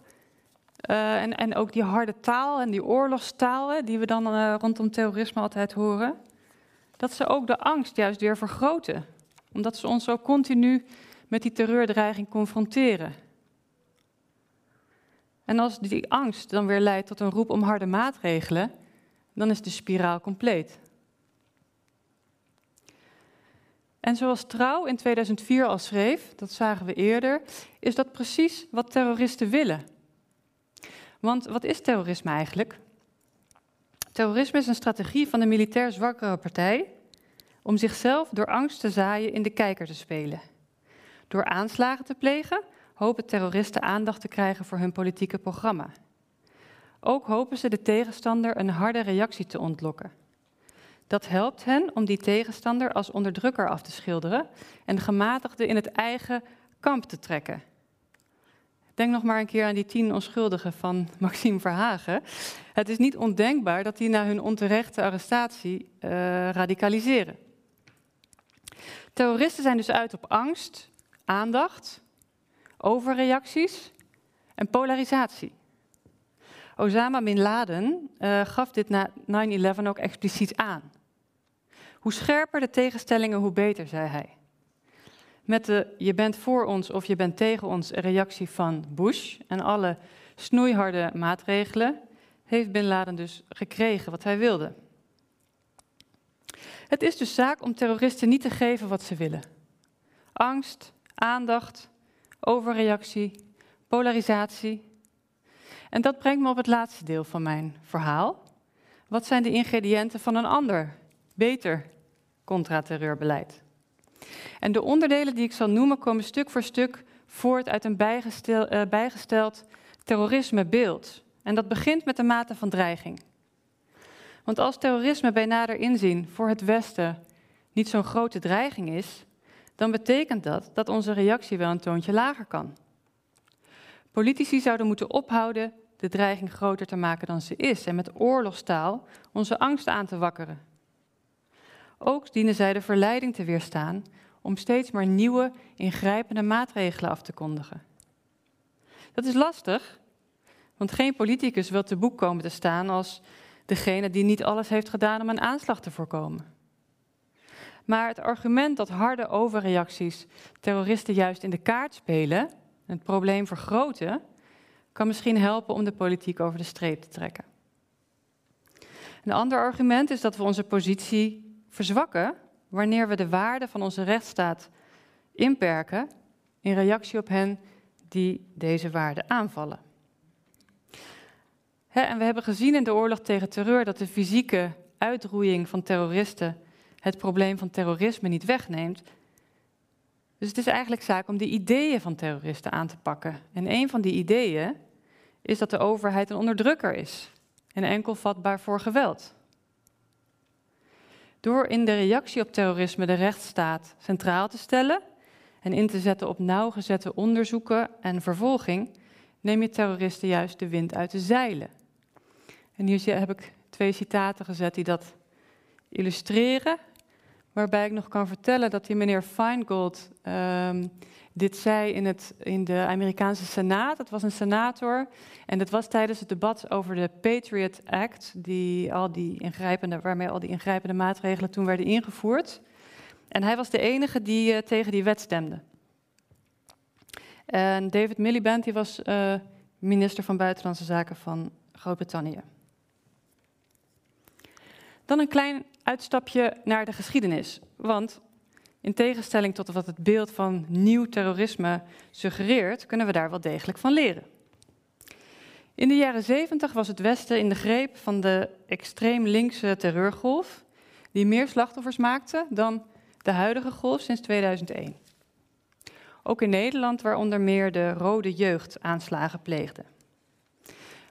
uh, en, en ook die harde taal en die oorlogstaal, die we dan uh, rondom terrorisme altijd horen, dat ze ook de angst juist weer vergroten. Omdat ze ons ook continu met die terreurdreiging confronteren. En als die angst dan weer leidt tot een roep om harde maatregelen, dan is de spiraal compleet. En zoals Trouw in 2004 al schreef, dat zagen we eerder, is dat precies wat terroristen willen. Want wat is terrorisme eigenlijk? Terrorisme is een strategie van de militair zwakkere partij om zichzelf door angst te zaaien in de kijker te spelen. Door aanslagen te plegen hopen terroristen aandacht te krijgen voor hun politieke programma. Ook hopen ze de tegenstander een harde reactie te ontlokken. Dat helpt hen om die tegenstander als onderdrukker af te schilderen en de gematigde in het eigen kamp te trekken. Denk nog maar een keer aan die tien onschuldigen van Maxime Verhagen. Het is niet ondenkbaar dat die na hun onterechte arrestatie uh, radicaliseren. Terroristen zijn dus uit op angst, aandacht, overreacties en polarisatie. Osama bin Laden uh, gaf dit na 9-11 ook expliciet aan. Hoe scherper de tegenstellingen, hoe beter, zei hij. Met de je bent voor ons of je bent tegen ons reactie van Bush en alle snoeiharde maatregelen, heeft Bin Laden dus gekregen wat hij wilde. Het is dus zaak om terroristen niet te geven wat ze willen. Angst, aandacht, overreactie, polarisatie. En dat brengt me op het laatste deel van mijn verhaal. Wat zijn de ingrediënten van een ander, beter contra-terreurbeleid? En de onderdelen die ik zal noemen komen stuk voor stuk voort uit een uh, bijgesteld terrorismebeeld. En dat begint met de mate van dreiging. Want als terrorisme bij nader inzien voor het Westen niet zo'n grote dreiging is, dan betekent dat dat onze reactie wel een toontje lager kan. Politici zouden moeten ophouden de dreiging groter te maken dan ze is en met oorlogstaal onze angst aan te wakkeren. Ook dienen zij de verleiding te weerstaan om steeds maar nieuwe, ingrijpende maatregelen af te kondigen. Dat is lastig, want geen politicus wil te boek komen te staan als degene die niet alles heeft gedaan om een aanslag te voorkomen. Maar het argument dat harde overreacties terroristen juist in de kaart spelen, en het probleem vergroten, kan misschien helpen om de politiek over de streep te trekken. Een ander argument is dat we onze positie verzwakken wanneer we de waarde van onze rechtsstaat inperken in reactie op hen die deze waarde aanvallen. en we hebben gezien in de oorlog tegen terreur dat de fysieke uitroeiing van terroristen het probleem van terrorisme niet wegneemt. Dus het is eigenlijk zaak om de ideeën van terroristen aan te pakken. En een van die ideeën is dat de overheid een onderdrukker is en enkel vatbaar voor geweld. Door in de reactie op terrorisme de rechtsstaat centraal te stellen en in te zetten op nauwgezette onderzoeken en vervolging, neem je terroristen juist de wind uit de zeilen. En hier heb ik twee citaten gezet die dat illustreren. Waarbij ik nog kan vertellen dat die meneer Feingold um, dit zei in, het, in de Amerikaanse Senaat. Het was een senator. En dat was tijdens het debat over de Patriot Act, die al die ingrijpende, waarmee al die ingrijpende maatregelen toen werden ingevoerd. En hij was de enige die uh, tegen die wet stemde. En David Miliband die was uh, minister van Buitenlandse Zaken van Groot-Brittannië. Dan een klein uitstapje naar de geschiedenis. Want in tegenstelling tot wat het beeld van nieuw terrorisme suggereert, kunnen we daar wel degelijk van leren. In de jaren 70 was het Westen in de greep van de extreem linkse terreurgolf, die meer slachtoffers maakte dan de huidige golf sinds 2001. Ook in Nederland, waar onder meer de rode jeugd aanslagen pleegde.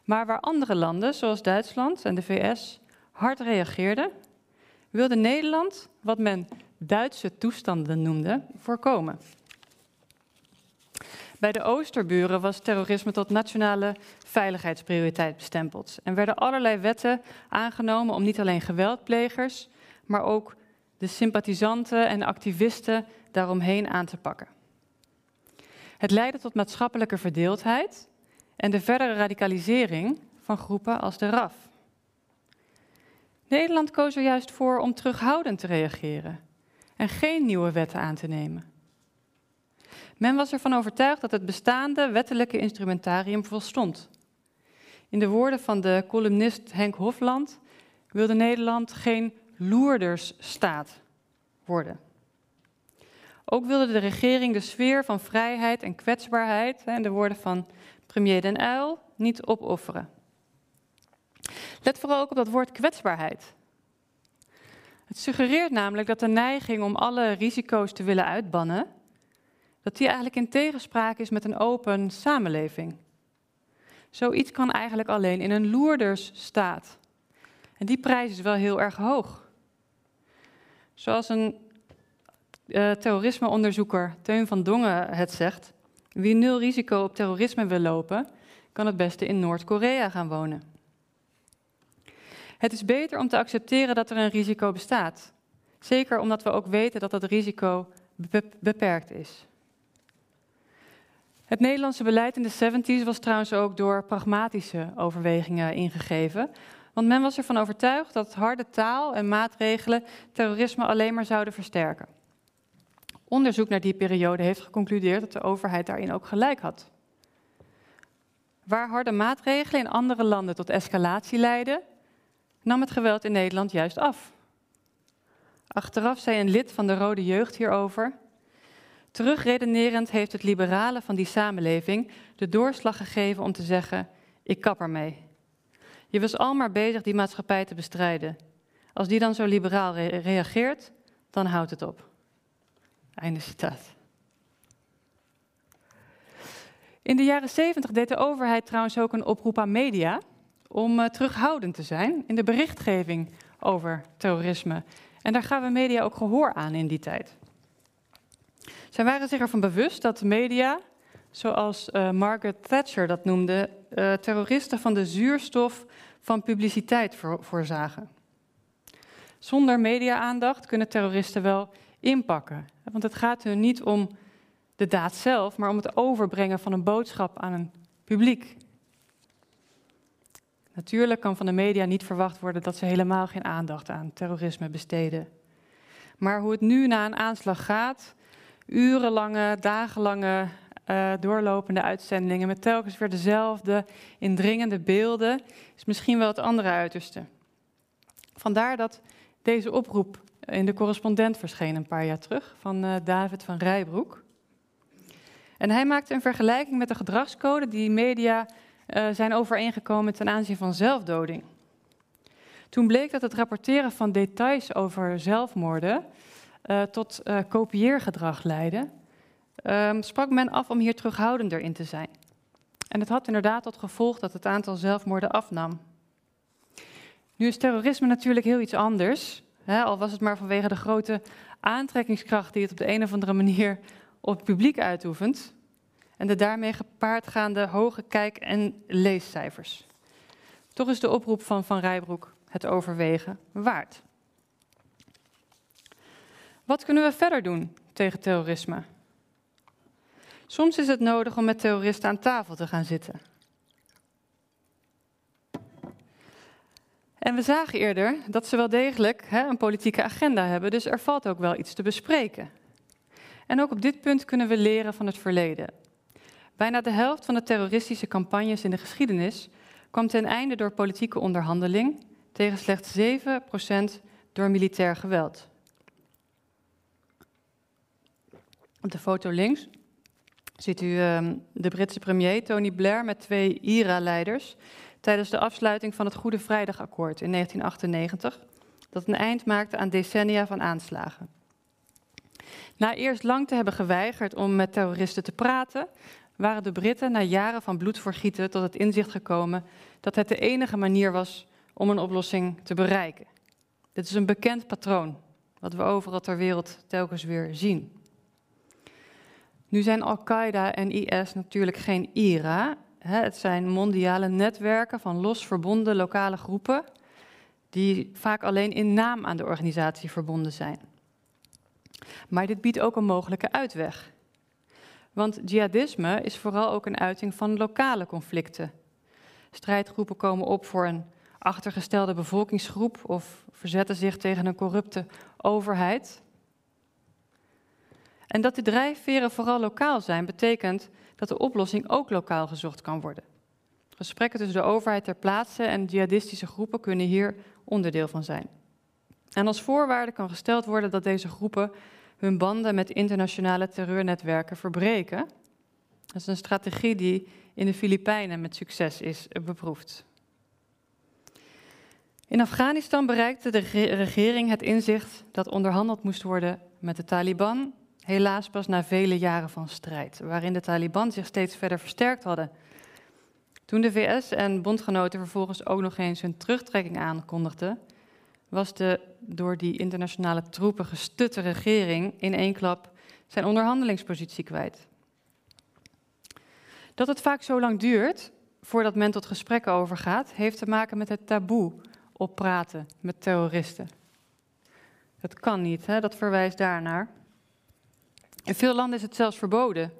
Maar waar andere landen, zoals Duitsland en de VS, hard reageerden, wilde Nederland wat men Duitse toestanden noemde voorkomen. Bij de Oosterburen was terrorisme tot nationale veiligheidsprioriteit bestempeld en werden allerlei wetten aangenomen om niet alleen geweldplegers, maar ook de sympathisanten en activisten daaromheen aan te pakken. Het leidde tot maatschappelijke verdeeldheid en de verdere radicalisering van groepen als de RAF. Nederland koos er juist voor om terughoudend te reageren en geen nieuwe wetten aan te nemen. Men was ervan overtuigd dat het bestaande wettelijke instrumentarium volstond In de woorden van de columnist Henk Hofland wilde Nederland geen loerdersstaat worden. Ook wilde de regering de sfeer van vrijheid en kwetsbaarheid, in de woorden van premier Den Uyl, niet opofferen. Let vooral ook op dat woord kwetsbaarheid. Het suggereert namelijk dat de neiging om alle risico's te willen uitbannen, dat die eigenlijk in tegenspraak is met een open samenleving. Zoiets kan eigenlijk alleen in een loerdersstaat. En die prijs is wel heel erg hoog. Zoals een uh, terrorismeonderzoeker Teun van Dongen het zegt: wie nul risico op terrorisme wil lopen, kan het beste in Noord-Korea gaan wonen. Het is beter om te accepteren dat er een risico bestaat. Zeker omdat we ook weten dat dat risico beperkt is. Het Nederlandse beleid in de 70s was trouwens ook door pragmatische overwegingen ingegeven. Want men was ervan overtuigd dat harde taal en maatregelen terrorisme alleen maar zouden versterken. Onderzoek naar die periode heeft geconcludeerd dat de overheid daarin ook gelijk had. Waar harde maatregelen in andere landen tot escalatie leidden, nam het geweld in Nederland juist af. Achteraf zei een lid van de Rode Jeugd hierover. Terugredenerend heeft het liberale van die samenleving de doorslag gegeven om te zeggen: Ik kap ermee. Je was al maar bezig die maatschappij te bestrijden. Als die dan zo liberaal reageert, dan houdt het op. Einde citaat. In de jaren 70 deed de overheid trouwens ook een oproep aan media om uh, terughoudend te zijn in de berichtgeving over terrorisme. En daar we media ook gehoor aan in die tijd. Zij waren zich ervan bewust dat media, zoals uh, Margaret Thatcher dat noemde, uh, terroristen van de zuurstof van publiciteit voor, voorzagen. Zonder media-aandacht kunnen terroristen wel inpakken. Want het gaat hun niet om de daad zelf, maar om het overbrengen van een boodschap aan een publiek. Natuurlijk kan van de media niet verwacht worden dat ze helemaal geen aandacht aan terrorisme besteden. Maar hoe het nu na een aanslag gaat, urenlange, dagenlange uh, doorlopende uitzendingen met telkens weer dezelfde indringende beelden, is misschien wel het andere uiterste. Vandaar dat deze oproep in de correspondent verscheen een paar jaar terug van uh, David van Rijbroek. En hij maakte een vergelijking met de gedragscode die media uh, zijn overeengekomen ten aanzien van zelfdoding. Toen bleek dat het rapporteren van details over zelfmoorden uh, tot kopieergedrag leidde, um, sprak men af om hier terughoudender in te zijn. En het had inderdaad tot gevolg dat het aantal zelfmoorden afnam. Nu is terrorisme natuurlijk heel iets anders. Hè, al was het maar vanwege de grote aantrekkingskracht die het op de een of andere manier op het publiek uitoefent. En de daarmee gepaardgaande hoge kijk- en leescijfers. Toch is de oproep van Van Rijbroek het overwegen waard. Wat kunnen we verder doen tegen terrorisme? Soms is het nodig om met terroristen aan tafel te gaan zitten. En we zagen eerder dat ze wel degelijk hè, een politieke agenda hebben, dus er valt ook wel iets te bespreken. En ook op dit punt kunnen we leren van het verleden. Bijna de helft van de terroristische campagnes in de geschiedenis kwam ten einde door politieke onderhandeling, tegen slechts 7% door militair geweld. Op de foto links ziet u uh, de Britse premier Tony Blair met twee IRA-leiders tijdens de afsluiting van het Goede Vrijdagakkoord in 1998, dat een eind maakte aan decennia van aanslagen. Na eerst lang te hebben geweigerd om met terroristen te praten, waren de Britten na jaren van bloedvergieten tot het inzicht gekomen dat het de enige manier was om een oplossing te bereiken. Dit is een bekend patroon, wat we overal ter wereld telkens weer zien. Nu zijn Al-Qaeda en IS natuurlijk geen IRA, het zijn mondiale netwerken van los verbonden lokale groepen, die vaak alleen in naam aan de organisatie verbonden zijn. Maar dit biedt ook een mogelijke uitweg. Want jihadisme is vooral ook een uiting van lokale conflicten. Strijdgroepen komen op voor een achtergestelde bevolkingsgroep of verzetten zich tegen een corrupte overheid. En dat de drijfveren vooral lokaal zijn, betekent dat de oplossing ook lokaal gezocht kan worden. Gesprekken tussen de overheid ter plaatse en jihadistische groepen kunnen hier onderdeel van zijn. En als voorwaarde kan gesteld worden dat deze groepen hun banden met internationale terreurnetwerken verbreken. Dat is een strategie die in de Filipijnen met succes is beproefd. In Afghanistan bereikte de regering het inzicht dat onderhandeld moest worden met de Taliban, helaas pas na vele jaren van strijd, waarin de Taliban zich steeds verder versterkt hadden. Toen de VS en bondgenoten vervolgens ook nog eens hun terugtrekking aankondigden, was de door die internationale troepen gestutte regering in één klap zijn onderhandelingspositie kwijt. Dat het vaak zo lang duurt voordat men tot gesprekken overgaat, heeft te maken met het taboe op praten met terroristen. Dat kan niet, hè? dat verwijst daarnaar. In veel landen is het zelfs verboden.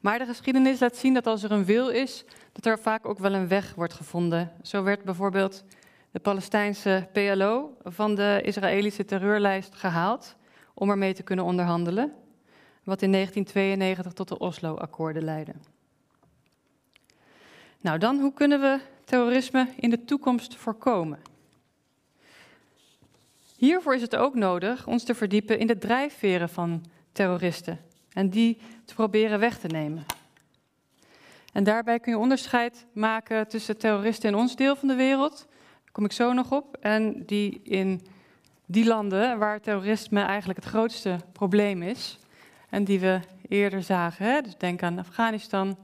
Maar de geschiedenis laat zien dat als er een wil is, dat er vaak ook wel een weg wordt gevonden. Zo werd bijvoorbeeld de Palestijnse PLO van de Israëlische terreurlijst gehaald om ermee te kunnen onderhandelen, wat in 1992 tot de Oslo-akkoorden leidde. Nou, dan hoe kunnen we terrorisme in de toekomst voorkomen? Hiervoor is het ook nodig ons te verdiepen in de drijfveren van terroristen en die te proberen weg te nemen. En daarbij kun je onderscheid maken tussen terroristen in ons deel van de wereld, kom ik zo nog op, en die in die landen waar terrorisme eigenlijk het grootste probleem is en die we eerder zagen. Hè? Dus denk aan Afghanistan,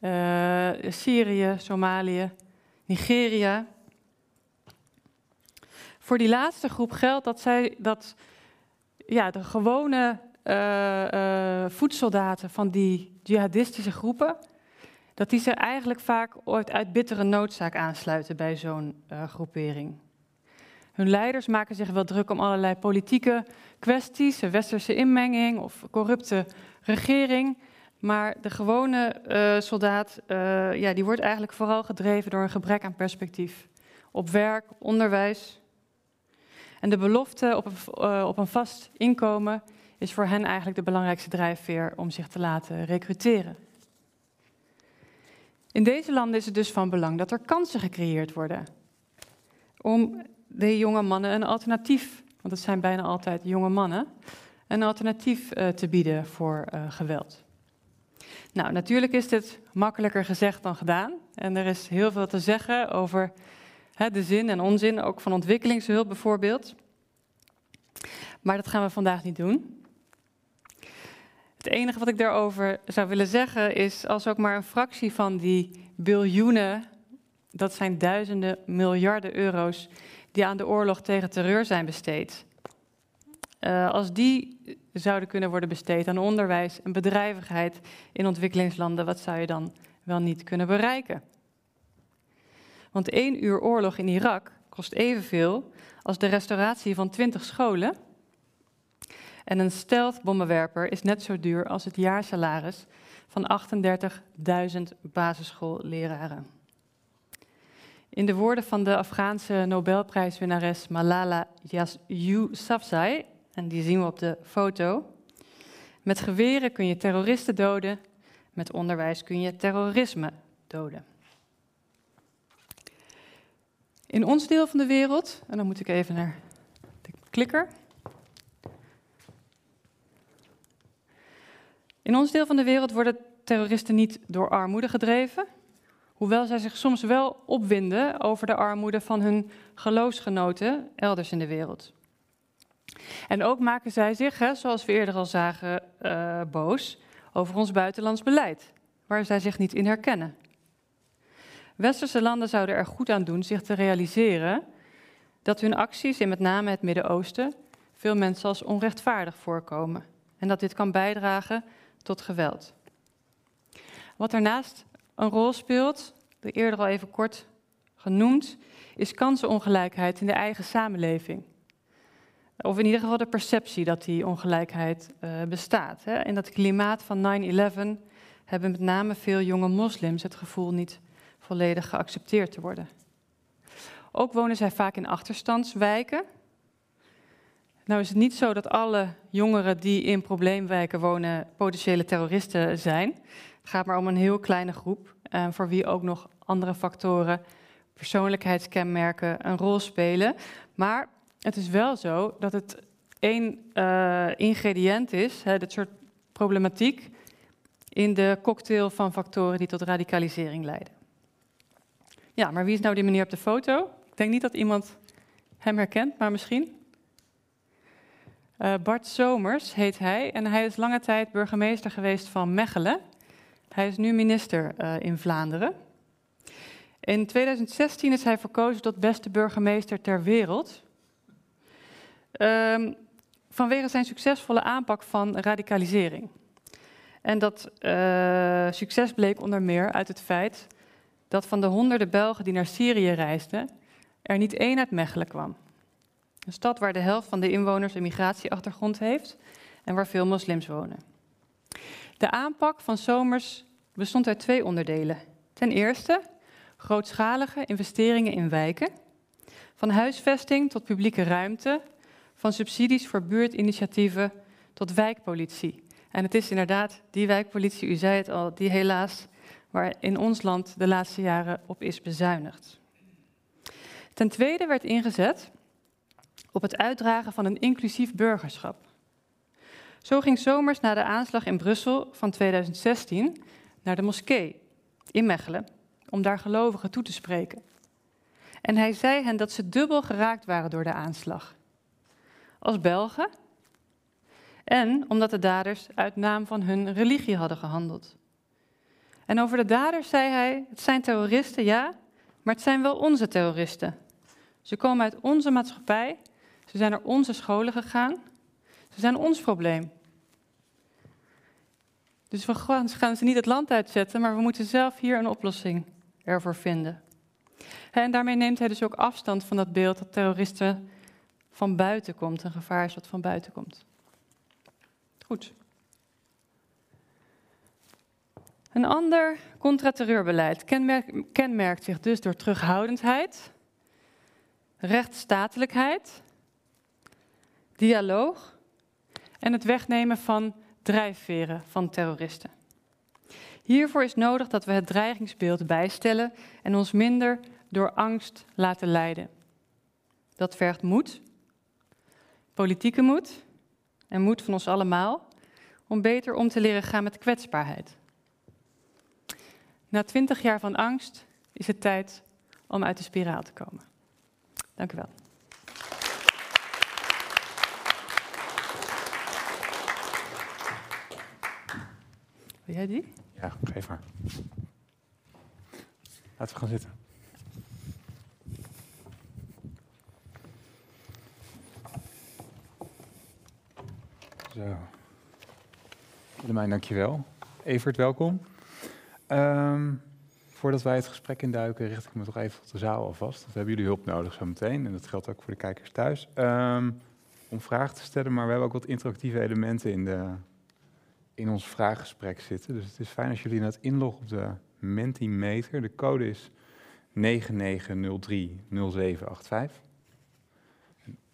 uh, Syrië, Somalië, Nigeria. Voor die laatste groep geldt dat, zij, dat ja, de gewone uh, uh, voedsoldaten van die jihadistische groepen, dat die zich eigenlijk vaak ooit uit bittere noodzaak aansluiten bij zo'n uh, groepering. Hun leiders maken zich wel druk om allerlei politieke kwesties, westerse inmenging of corrupte regering. Maar de gewone uh, soldaat, uh, ja, die wordt eigenlijk vooral gedreven door een gebrek aan perspectief. Op werk, onderwijs. En de belofte op een, op een vast inkomen is voor hen eigenlijk de belangrijkste drijfveer om zich te laten recruteren. In deze landen is het dus van belang dat er kansen gecreëerd worden. Om de jonge mannen een alternatief, want het zijn bijna altijd jonge mannen, een alternatief te bieden voor geweld. Nou, natuurlijk is dit makkelijker gezegd dan gedaan. En er is heel veel te zeggen over de zin en onzin, ook van ontwikkelingshulp bijvoorbeeld. Maar dat gaan we vandaag niet doen. Het enige wat ik daarover zou willen zeggen is, als ook maar een fractie van die biljoenen, dat zijn duizenden miljarden euro's, die aan de oorlog tegen terreur zijn besteed. Uh, als die zouden kunnen worden besteed aan onderwijs en bedrijvigheid in ontwikkelingslanden, wat zou je dan wel niet kunnen bereiken? Want één uur oorlog in Irak kost evenveel als de restauratie van 20 scholen. En een stealth-bommenwerper is net zo duur als het jaarsalaris van 38.000 basisschoolleraren. In de woorden van de Afghaanse Nobelprijswinnares Malala Yousafzai en die zien we op de foto. Met geweren kun je terroristen doden, met onderwijs kun je terrorisme doden. In ons deel van de wereld, en dan moet ik even naar de klikker. In ons deel van de wereld worden terroristen niet door armoede gedreven, hoewel zij zich soms wel opwinden over de armoede van hun geloofsgenoten elders in de wereld. En ook maken zij zich, zoals we eerder al zagen, uh, boos over ons buitenlands beleid, waar zij zich niet in herkennen. Westerse landen zouden er goed aan doen zich te realiseren dat hun acties in met name het Midden-Oosten veel mensen als onrechtvaardig voorkomen en dat dit kan bijdragen tot geweld. Wat daarnaast een rol speelt, de eerder al even kort genoemd, is kansenongelijkheid in de eigen samenleving. Of in ieder geval de perceptie dat die ongelijkheid uh, bestaat. Hè. In dat klimaat van 9-11 hebben met name veel jonge moslims het gevoel niet volledig geaccepteerd te worden. Ook wonen zij vaak in achterstandswijken. Nou is het niet zo dat alle jongeren die in probleemwijken wonen potentiële terroristen zijn. Het gaat maar om een heel kleine groep. uh, voor wie ook nog andere factoren, persoonlijkheidskenmerken, een rol spelen. Maar het is wel zo dat het één uh, ingrediënt is, hè, dit soort problematiek, in de cocktail van factoren die tot radicalisering leiden. Ja, maar wie is nou die meneer op de foto? Ik denk niet dat iemand hem herkent, maar misschien. Uh, Bart Somers heet hij en hij is lange tijd burgemeester geweest van Mechelen. Hij is nu minister uh, in Vlaanderen. In 2016 is hij verkozen tot beste burgemeester ter wereld. Um, vanwege zijn succesvolle aanpak van radicalisering. En dat uh, succes bleek onder meer uit het feit dat van de honderden Belgen die naar Syrië reisden, er niet één uit Mechelen kwam. Een stad waar de helft van de inwoners een migratieachtergrond heeft en waar veel moslims wonen. De aanpak van Somers bestond uit twee onderdelen. Ten eerste grootschalige investeringen in wijken, van huisvesting tot publieke ruimte, van subsidies voor buurtinitiatieven tot wijkpolitie. En het is inderdaad die wijkpolitie, u zei het al, die helaas waar in ons land de laatste jaren op is bezuinigd. Ten tweede werd ingezet op het uitdragen van een inclusief burgerschap. Zo ging Somers na de aanslag in Brussel van 2016 naar de moskee in Mechelen om daar gelovigen toe te spreken. En hij zei hen dat ze dubbel geraakt waren door de aanslag. Als Belgen en omdat de daders uit naam van hun religie hadden gehandeld. En over de daders zei hij: Het zijn terroristen, ja, maar het zijn wel onze terroristen. Ze komen uit onze maatschappij, ze zijn naar onze scholen gegaan, ze zijn ons probleem. Dus we gaan ze niet het land uitzetten, maar we moeten zelf hier een oplossing ervoor vinden. En daarmee neemt hij dus ook afstand van dat beeld dat terroristen van buiten komt, een gevaar is wat van buiten komt. Goed. Een ander contraterreurbeleid kenmerkt, kenmerkt zich dus door terughoudendheid, rechtsstatelijkheid, dialoog en het wegnemen van drijfveren van terroristen. Hiervoor is nodig dat we het dreigingsbeeld bijstellen en ons minder door angst laten leiden. Dat vergt moed, politieke moed en moed van ons allemaal om beter om te leren gaan met kwetsbaarheid. Na twintig jaar van angst is het tijd om uit de spiraal te komen. Dank u wel. Wil jij die? Ja, geef maar. Laten we gaan zitten. Zo. Willemijn, dankjewel. Evert, welkom. Um, voordat wij het gesprek induiken, richt ik me toch even tot de zaal alvast. We hebben jullie hulp nodig zo meteen. En dat geldt ook voor de kijkers thuis. Um, om vragen te stellen, maar we hebben ook wat interactieve elementen in, de, in ons vraaggesprek zitten. Dus het is fijn als jullie net inloggen op de Mentimeter. De code is 99030785.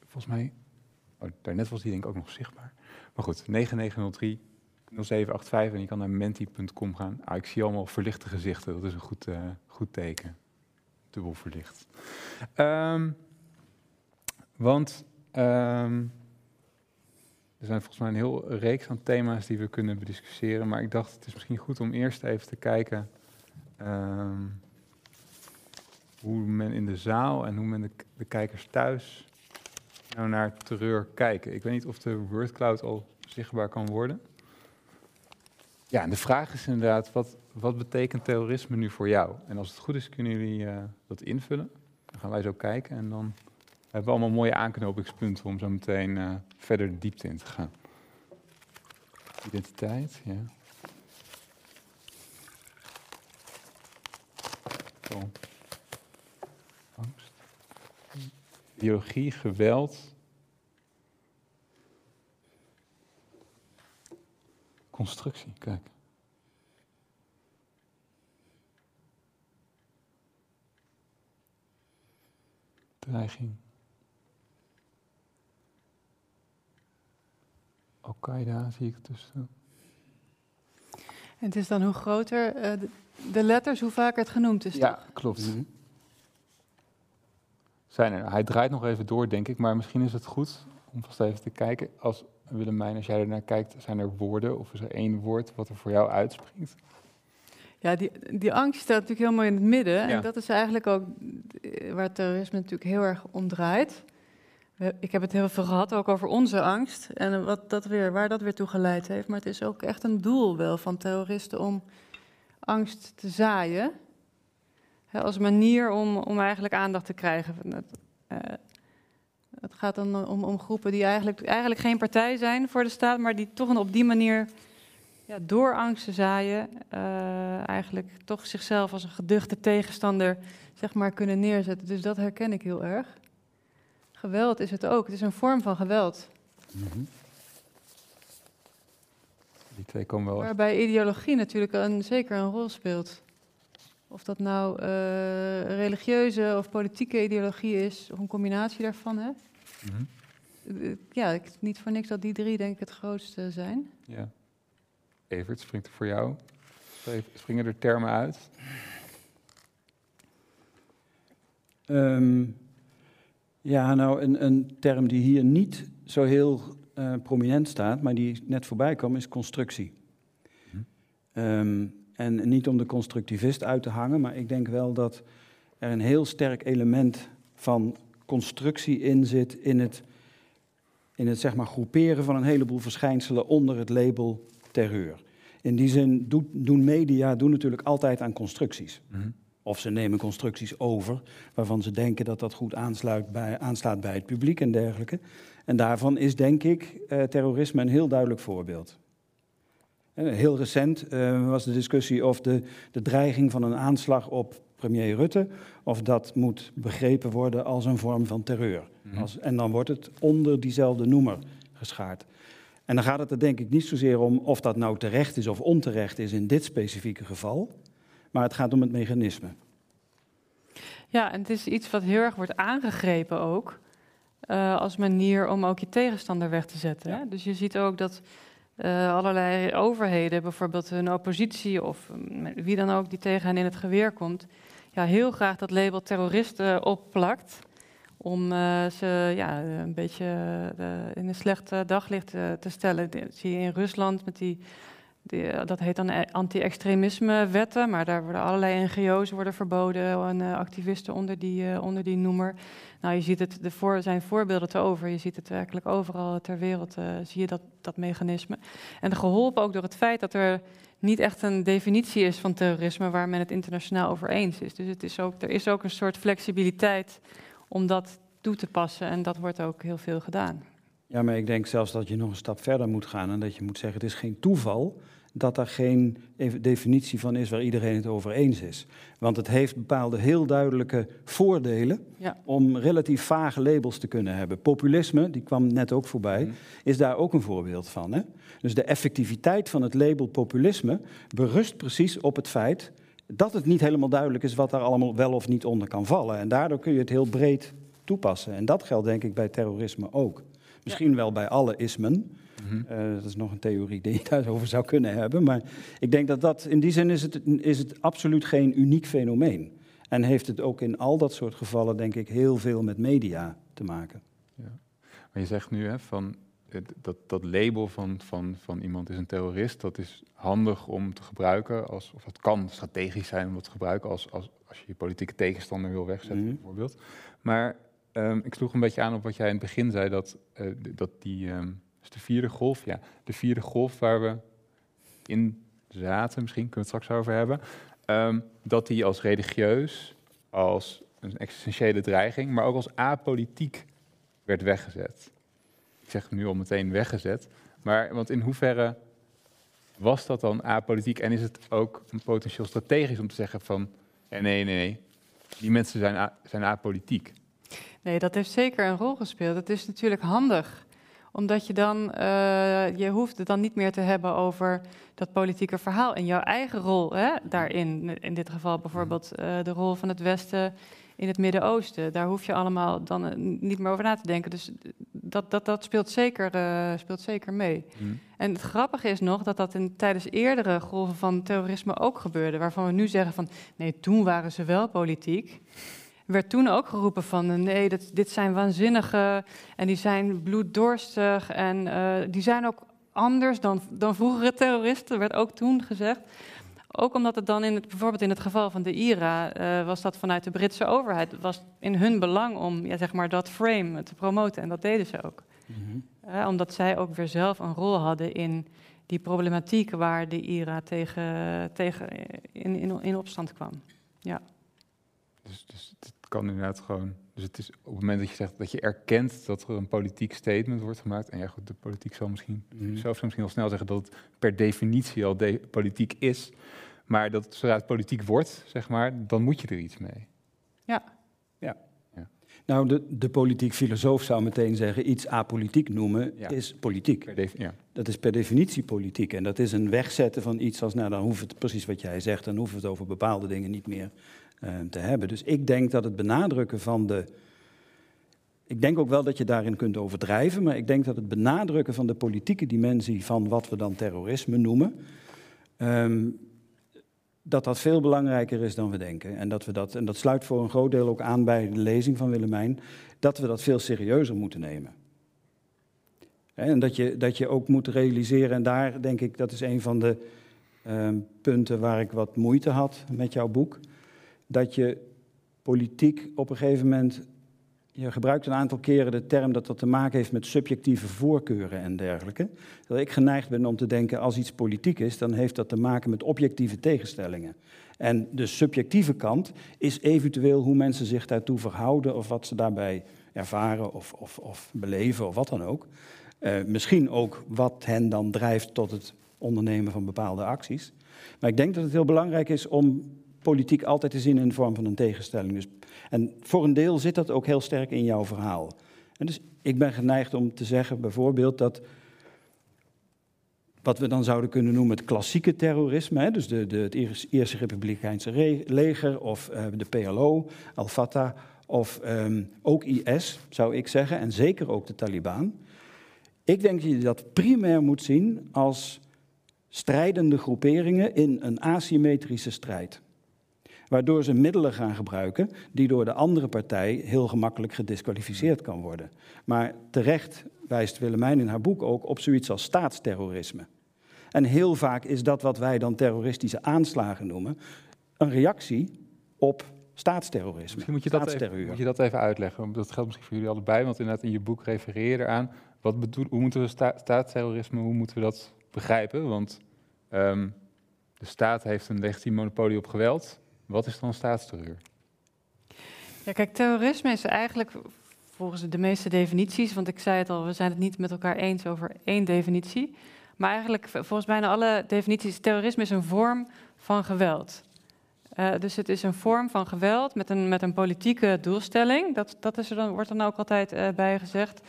Volgens mij, oh, daarnet was die denk ik ook nog zichtbaar. Maar goed, 9903 0785 en je kan naar menti.com gaan. Ah, ik zie allemaal verlichte gezichten, dat is een goed, uh, goed teken. Dubbel verlicht. Um, want um, er zijn volgens mij een heel reeks aan thema's die we kunnen bediscussiëren, maar ik dacht het is misschien goed om eerst even te kijken um, hoe men in de zaal en hoe men de, kijkers thuis nou naar terreur kijken. Ik weet niet of de wordcloud al zichtbaar kan worden. Ja, en de vraag is inderdaad, wat, wat betekent terrorisme nu voor jou? En als het goed is, kunnen jullie uh, dat invullen. Dan gaan wij zo kijken en dan hebben allemaal mooie aanknopingspunten om zo meteen uh, verder de diepte in te gaan. Identiteit, ja. Zo. Angst. Ideologie, geweld. Constructie, kijk. Dreiging. Al-Qaeda zie ik tussen. En het is dan hoe groter uh, de, de, letters, hoe vaker het genoemd is, Ja, klopt. Mm -hmm. Zijn er. Hij draait nog even door, denk ik, maar misschien is het goed om vast even te kijken. Als Willemijn, als jij ernaar kijkt, zijn er woorden of is er één woord wat er voor jou uitspringt? Ja, die, die angst staat natuurlijk helemaal in het midden. En dat is eigenlijk ook waar terrorisme natuurlijk heel erg om draait. Ik heb het heel veel gehad ook over onze angst en wat dat weer, waar dat weer toe geleid heeft. Maar het is ook echt een doel wel van terroristen om angst te zaaien. als manier om, om eigenlijk aandacht te krijgen. Het, uh, het gaat dan om, om, groepen die eigenlijk, eigenlijk geen partij zijn voor de staat, maar die toch op die manier ja, door angst te zaaien, uh, eigenlijk toch zichzelf als een geduchte tegenstander zeg maar, kunnen neerzetten. Dus dat herken ik heel erg. Geweld is het ook. Het is een vorm van geweld. Mm -hmm. Die twee komen wel. Waarbij ideologie natuurlijk een, zeker een rol speelt. Of dat nou uh, religieuze of politieke ideologie is, of een combinatie daarvan. Hè? Mm -hmm. Ja, ik, niet voor niks dat die drie denk ik het grootste zijn. Ja. Evert, springt er voor jou? Springen er termen uit? Um, ja, nou, een, een, term die hier niet zo heel uh, prominent staat, maar die net voorbij kwam, is constructie. Hm. Um, en niet om de constructivist uit te hangen, maar ik denk wel dat er een heel sterk element van constructie in zit in het, in het zeg maar, groeperen van een heleboel verschijnselen onder het label terreur. In die zin doet, doen media doen natuurlijk altijd aan constructies. Mm of ze nemen constructies over waarvan ze denken dat dat goed aansluit bij, aanslaat bij het publiek en dergelijke. En daarvan is denk ik eh, terrorisme een heel duidelijk voorbeeld. En heel recent uh, was de discussie of de, de dreiging van een aanslag op premier Rutte, of dat moet begrepen worden als een vorm van terreur. Mhm. Als, en dan wordt het onder diezelfde noemer geschaard. En dan gaat het er denk ik niet zozeer om of dat nou terecht is of onterecht is in dit specifieke geval maar het gaat om het mechanisme. Ja, en het is iets wat heel erg wordt aangegrepen ook. Uh, als manier om ook je tegenstander weg te zetten. Hè? Dus je ziet ook dat uh, allerlei overheden, bijvoorbeeld een oppositie of mm, wie dan ook die tegen hen in het geweer komt, ja, heel graag dat label terroristen opplakt. Om uh, ze ja, een beetje in een slecht daglicht te stellen. Dat zie je in Rusland met die die, dat heet dan anti-extremisme-wetten, maar daar worden allerlei NGO's worden verboden en uh, activisten onder die, onder die noemer. Nou, je ziet het, er zijn voorbeelden te over. Je ziet het werkelijk overal ter wereld, zie je dat, dat mechanisme. En geholpen ook door het feit dat er niet echt een definitie is van terrorisme waar men het internationaal over eens is. Dus het is ook, er is ook een soort flexibiliteit om dat toe te passen en dat wordt ook heel veel gedaan. Ja, maar ik denk zelfs dat je nog een stap verder moet gaan en dat je moet zeggen: het is geen toeval dat er geen definitie van is waar iedereen het over eens is. Want het heeft bepaalde heel duidelijke voordelen ja. om relatief vage labels te kunnen hebben. Populisme, die kwam net ook voorbij, mhm. is daar ook een voorbeeld van. Hè? Dus de effectiviteit van het label populisme berust precies op het feit dat het niet helemaal duidelijk is wat daar allemaal wel of niet onder kan vallen. En daardoor kun je het heel breed toepassen. En dat geldt denk ik bij terrorisme ook. Misschien wel bij alle ismen. Mm dat is nog een theorie die je daarover zou kunnen hebben. Maar ik denk dat dat in die zin is het, is het absoluut geen uniek fenomeen. En heeft het ook in al dat soort gevallen, denk ik, heel veel met media te maken. Ja. Maar je zegt nu hè, van dat, dat label van, van, van iemand is een terrorist, dat is handig om te gebruiken, als, of dat kan strategisch zijn om dat te gebruiken als, als, als je je politieke tegenstander wil wegzetten, mhm. bijvoorbeeld. Maar um, ik sloeg een beetje aan op wat jij in het begin zei, dat, uh, dat die, um, de vierde golf, ja, de vierde golf waar we in zaten, misschien kunnen we het straks over hebben, um, dat die als religieus, als een existentiële dreiging, maar ook als apolitiek werd weggezet. Ik zeg nu al meteen weggezet, maar want in hoeverre was dat dan apolitiek en is het ook een potentieel strategisch om te zeggen van nee, nee, nee, die mensen zijn, zijn apolitiek? Nee, dat heeft zeker een rol gespeeld. Het is natuurlijk handig omdat je dan, uh, je hoeft het dan niet meer te hebben over dat politieke verhaal en jouw eigen rol hè, daarin. In dit geval bijvoorbeeld uh, de rol van het Westen in het Midden-Oosten. Daar hoef je allemaal dan eh, niet meer over na te denken. Dus dat, dat, dat speelt, zeker, uh, speelt zeker mee. Hmm. En het grappige is nog dat dat in, tijdens eerdere golven van terrorisme ook gebeurde. Waarvan we nu zeggen van nee, toen waren ze wel politiek. Werd toen ook geroepen van nee, dat, dit zijn waanzinnige en die zijn bloeddorstig en uh, die zijn ook anders dan, dan vroegere terroristen, werd ook toen gezegd. Ook omdat het dan in het, bijvoorbeeld in het geval van de IRA uh, was dat vanuit de Britse overheid was in hun belang om ja, zeg maar dat frame te promoten en dat deden ze ook. Mm -hmm. uh, omdat zij ook weer zelf een rol hadden in die problematiek waar de IRA tegen, tegen in, in, in opstand kwam. Ja. Dus, dus het kan inderdaad gewoon. Dus het is op het moment dat je zegt dat je erkent dat er een politiek statement wordt gemaakt. En ja, goed, de politiek zal misschien mm. zelf zal misschien al snel zeggen dat het per definitie al de politiek is. Maar dat zodra het politiek wordt, zeg maar, dan moet je er iets mee. Ja. Ja. ja. Nou, de, de politiek filosoof zou meteen zeggen: iets apolitiek noemen ja. is politiek. Per ja. Dat is per definitie politiek. En dat is een wegzetten van iets als, nou, dan hoeft het precies wat jij zegt, dan hoeven we het over bepaalde dingen niet meer te hebben. Dus ik denk dat het benadrukken van de. Ik denk ook wel dat je daarin kunt overdrijven, maar ik denk dat het benadrukken van de politieke dimensie van wat we dan terrorisme noemen. Um, dat dat veel belangrijker is dan we denken. En dat, we dat, en dat sluit voor een groot deel ook aan bij de lezing van Willemijn, dat we dat veel serieuzer moeten nemen. En dat je, dat je ook moet realiseren, en daar denk ik, dat is een van de uh, punten waar ik wat moeite had met jouw boek, dat je politiek op een gegeven moment je gebruikt een aantal keren de term dat dat te maken heeft met subjectieve voorkeuren en dergelijke. Dat ik geneigd ben om te denken, als iets politiek is, dan heeft dat te maken met objectieve tegenstellingen. En de subjectieve kant is eventueel hoe mensen zich daartoe verhouden of wat ze daarbij ervaren of, of, of beleven of wat dan ook. Uh, misschien ook wat hen dan drijft tot het ondernemen van bepaalde acties. Maar ik denk dat het heel belangrijk is om politiek altijd te zien in de vorm van een tegenstelling. Dus, en voor een deel zit dat ook heel sterk in jouw verhaal. En dus ik ben geneigd om te zeggen bijvoorbeeld dat wat we dan zouden kunnen noemen het klassieke terrorisme, hè, dus de, de, het Eerste Republikeinse leger of uh, de PLO, Al-Fatah of um, ook IS, zou ik zeggen, en zeker ook de Taliban. Ik denk dat je dat primair moet zien als strijdende groeperingen in een asymmetrische strijd waardoor ze middelen gaan gebruiken die door de andere partij heel gemakkelijk gedisqualificeerd kan worden. Maar terecht wijst Willemijn in haar boek ook op zoiets als staatsterrorisme. En heel vaak is dat wat wij dan terroristische aanslagen noemen, een reactie op staatsterrorisme. Misschien moet je, dat even, moet je dat even uitleggen. Dat geldt misschien voor jullie allebei, want inderdaad in je boek refereer je eraan. Wat bedoel, hoe moeten we sta, staatsterrorisme, hoe moeten we dat begrijpen? Want um, de staat heeft een legitiem monopolie op geweld. Wat is dan staatsterreur? Ja, kijk, terrorisme is eigenlijk volgens de meeste definities, want ik zei het al, we zijn het niet met elkaar eens over één definitie. Maar eigenlijk volgens bijna alle definities, terrorisme is een vorm van geweld. Uh, dus het is een vorm van geweld met een, met een politieke doelstelling. Dat, dat is er dan, wordt er dan ook altijd uh, bij gezegd.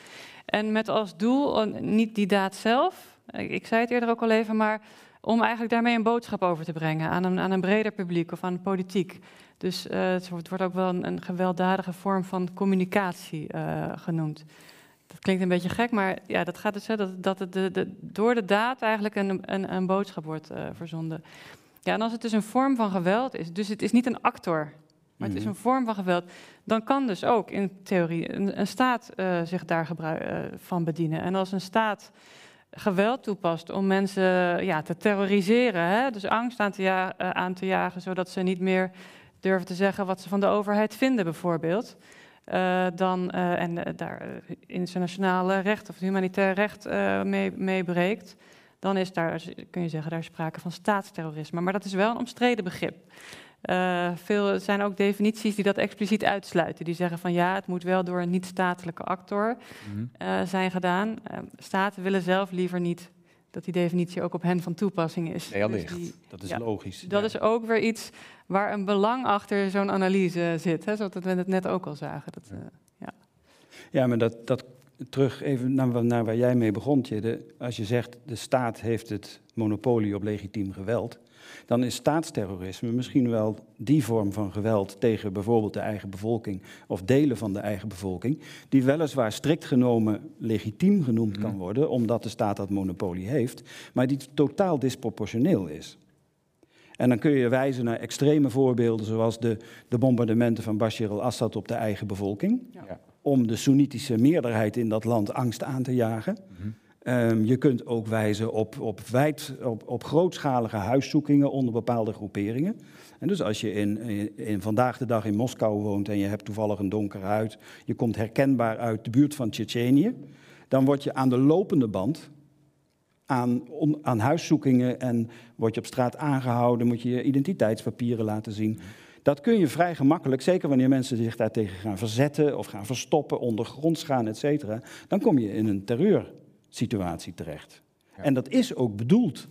En met als doel niet die daad zelf, ik zei het eerder ook al even, maar om eigenlijk daarmee een boodschap over te brengen aan een, aan een breder publiek of aan de politiek. Dus uh, het, wordt, ook wel een, een, gewelddadige vorm van communicatie uh, genoemd. Dat klinkt een beetje gek, maar ja, dat gaat dus hè, dat, dat het de, de, door de daad eigenlijk een, een, een boodschap wordt uh, verzonden. Ja, en als het dus een vorm van geweld is, dus het is niet een actor, maar het is een vorm van geweld, dan kan dus ook in theorie een, een staat zich daar gebruik, van bedienen. En als een staat geweld toepast om mensen ja, te terroriseren. Hè? Dus angst aan te, ja uh, aan te, jagen, zodat ze niet meer durven te zeggen wat ze van de overheid vinden, bijvoorbeeld. Uh, dan, uh, en daar internationale recht of humanitair recht mee, mee breekt, dan is daar, kun je zeggen, daar sprake van staatsterrorisme. Maar dat is wel een omstreden begrip. Uh, veel er zijn ook definities die dat expliciet uitsluiten. Die zeggen van ja, het moet wel door een niet-statelijke actor uh, zijn gedaan. Uh, staten willen zelf liever niet dat die definitie ook op hen van toepassing is. Ja, dus die, dat is ja, logisch. Dat ja. is ook weer iets waar een belang achter zo'n analyse zit. Hè, zoals we het net ook al zagen. Dat, ja. ja, maar dat, dat terug even naar, naar waar jij mee begon, Tjede. Als je zegt de staat heeft het monopolie op legitiem geweld, dan is staatsterrorisme misschien wel die vorm van geweld tegen bijvoorbeeld de eigen bevolking of delen van de eigen bevolking, die weliswaar strikt genomen legitiem genoemd kan Mhm. worden, omdat de staat dat monopolie heeft, maar die totaal disproportioneel is. En dan kun je wijzen naar extreme voorbeelden, zoals de, de bombardementen van Bashar al-Assad op de eigen bevolking, Ja. om de Soenitische meerderheid in dat land angst aan te jagen. Mhm. Ehm, je kunt ook wijzen op, op, wijd, op, op grootschalige huiszoekingen onder bepaalde groeperingen. En dus als je in, in, vandaag de dag in Moskou woont en je hebt toevallig een donkere huid, je komt herkenbaar uit de buurt van Tsjetsjenië, dan word je aan de lopende band aan, aan huiszoekingen en word je op straat aangehouden, moet je je identiteitspapieren laten zien. Dat kun je vrij gemakkelijk, zeker wanneer mensen zich daartegen gaan verzetten of gaan verstoppen, ondergronds gaan, et cetera, dan kom je in een terreursituatie terecht. Ja. En dat is ook bedoeld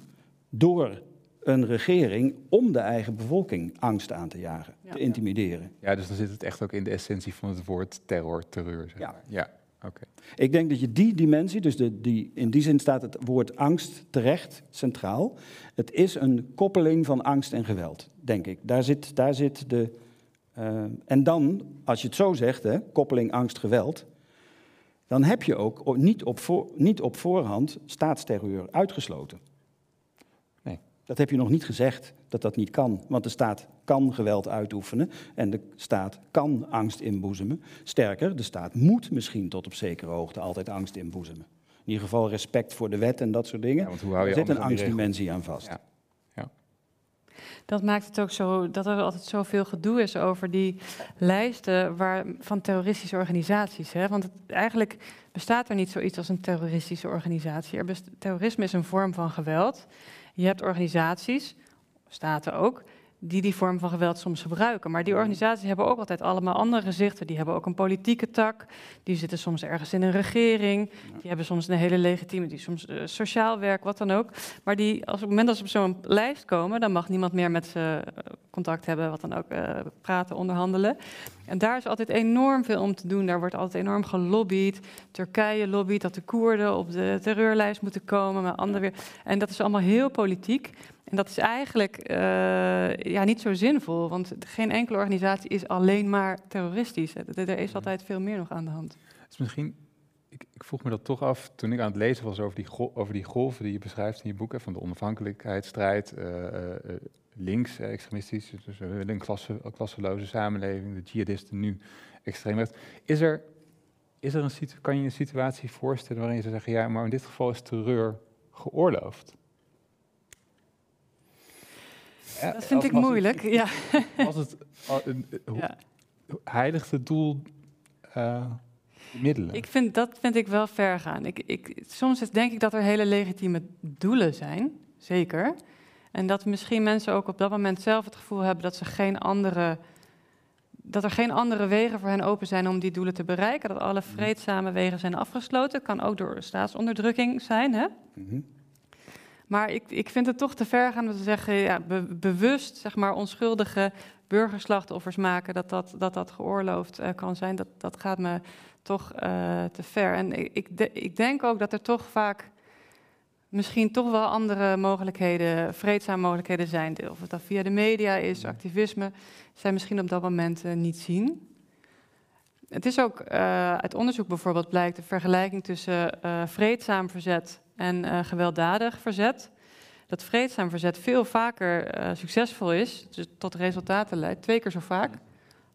door een regering om de eigen bevolking angst aan te jagen, Ja. te intimideren. ja, dus dan zit het echt ook in de essentie van het woord terror, terreur. Zeg maar. ja. Oké. Ik denk dat je die dimensie, dus de, die, in die zin staat het woord angst terecht centraal. Het is een koppeling van angst en geweld, denk ik. Daar zit, daar zit de. eh, en dan, als je het zo zegt, hè, koppeling angst-geweld, dan heb je ook niet op, voor, niet op voorhand staatsterreur uitgesloten. Nee. Dat heb je nog niet gezegd dat dat niet kan, want de staat kan geweld uitoefenen en de staat kan angst inboezemen. Sterker, de staat moet misschien tot op zekere hoogte altijd angst inboezemen. In ieder geval respect voor de wet en dat soort dingen. Ja, want hoe hou je er zit een angstdimensie aan vast. Ja. Dat maakt het ook zo dat er altijd zoveel gedoe is over die lijsten waar, van terroristische organisaties. Hè? Want het, eigenlijk bestaat er niet zoiets als een terroristische organisatie. Er terrorisme is een vorm van geweld. Je hebt organisaties, staten ook, die die vorm van geweld soms gebruiken. Maar die organisaties hebben ook altijd allemaal andere gezichten. Die hebben ook een politieke tak. Die zitten soms ergens in een regering. Die hebben soms een hele legitieme, die soms eh, sociaal werk, wat dan ook. Maar die, als op het moment dat ze op zo'n lijst komen, dan mag niemand meer met ze eh, contact hebben, wat dan ook, eh, praten, onderhandelen. En daar is altijd enorm veel om te doen. Daar wordt altijd enorm gelobbyd. Turkije lobbyt dat de Koerden op de terreurlijst moeten komen, maar anderen weer. En dat is allemaal heel politiek. En dat is eigenlijk eh, ja, niet zo zinvol, want geen enkele organisatie is alleen maar terroristisch. Er is altijd veel meer nog aan de hand. Dus misschien, ik, ik vroeg me dat toch af toen ik aan het lezen was over die, over die golven die je beschrijft in je boek, hè, van de onafhankelijkheidsstrijd, eh, eh, links, extremistisch, dus we willen een klasse, klasseloze samenleving, de jihadisten nu extreem rechts. Is er, is er een kan je een situatie voorstellen waarin je zou zeggen, ja, maar in dit geval is terreur geoorloofd? Ja, Dat vind ik het- moeilijk. Ja. Als het, eh, Ja. heiligt het doel eh, de middelen? Ik vind, dat vind ik wel ver gaan. Ik, ik, soms denk ik dat er hele legitieme doelen zijn, zeker. En dat misschien mensen ook op dat moment zelf het gevoel hebben dat ze geen andere. Dat er geen andere wegen voor hen open zijn om die doelen te bereiken. Dat alle vreedzame wegen zijn afgesloten. Kan ook door staatsonderdrukking zijn. Hè? Mhm. Maar ik, ik vind het toch te ver gaan om te zeggen, ja, be- bewust zeg maar, onschuldige burgerslachtoffers maken, dat dat, dat, dat geoorloofd eh, kan zijn, dat, dat gaat me toch eh, te ver. En ik, ik, de- ik denk ook dat er toch vaak misschien toch wel andere mogelijkheden, vreedzame mogelijkheden zijn. Of het dan via de media is, activisme, zij misschien op dat moment eh, niet zien. Het is ook uit onderzoek bijvoorbeeld blijkt de vergelijking tussen vreedzaam verzet en eh, gewelddadig verzet. Dat vreedzaam verzet veel vaker eh, succesvol is, dus tot resultaten leidt, twee keer zo vaak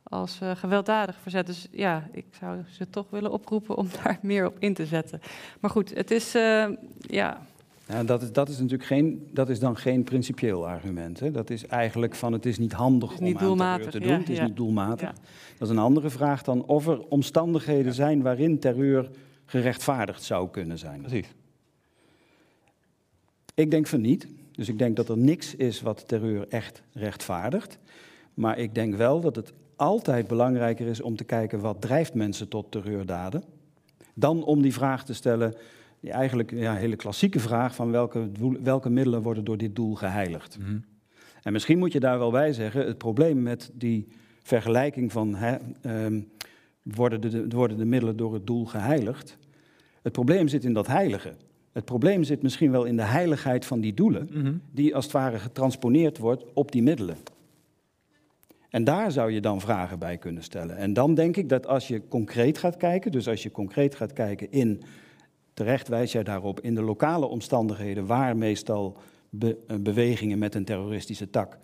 als eh, gewelddadig verzet. Dus ja, ik zou ze toch willen oproepen om daar meer op in te zetten. Maar goed, het is, eh, ja, Ja, dat, is, dat, is natuurlijk geen, dat is dan geen principieel argument. Hè? Dat is eigenlijk van het is niet handig Het is niet om aan terreur te doen. ja, het is ja. niet doelmatig. Ja. Dat is een andere vraag dan of er omstandigheden zijn waarin terreur gerechtvaardigd zou kunnen zijn. Precies. Ik denk van niet. Dus ik denk dat er niks is wat terreur echt rechtvaardigt. Maar ik denk wel dat het altijd belangrijker is om te kijken wat drijft mensen tot terreurdaden. Dan om die vraag te stellen, die eigenlijk ja, een hele klassieke vraag van welke, welke middelen worden door dit doel geheiligd. Mhm. En misschien moet je daar wel bij zeggen, het probleem met die vergelijking van hè, ehm, worden, de, worden de middelen door het doel geheiligd, Het probleem zit in dat heilige. Het probleem zit misschien wel in de heiligheid van die doelen, Mhm. die als het ware getransponeerd wordt op die middelen. En daar zou je dan vragen bij kunnen stellen. En dan denk ik dat als je concreet gaat kijken, dus als je concreet gaat kijken in, terecht wijs jij daarop, in de lokale omstandigheden waar meestal be- eh, bewegingen met een terroristische tak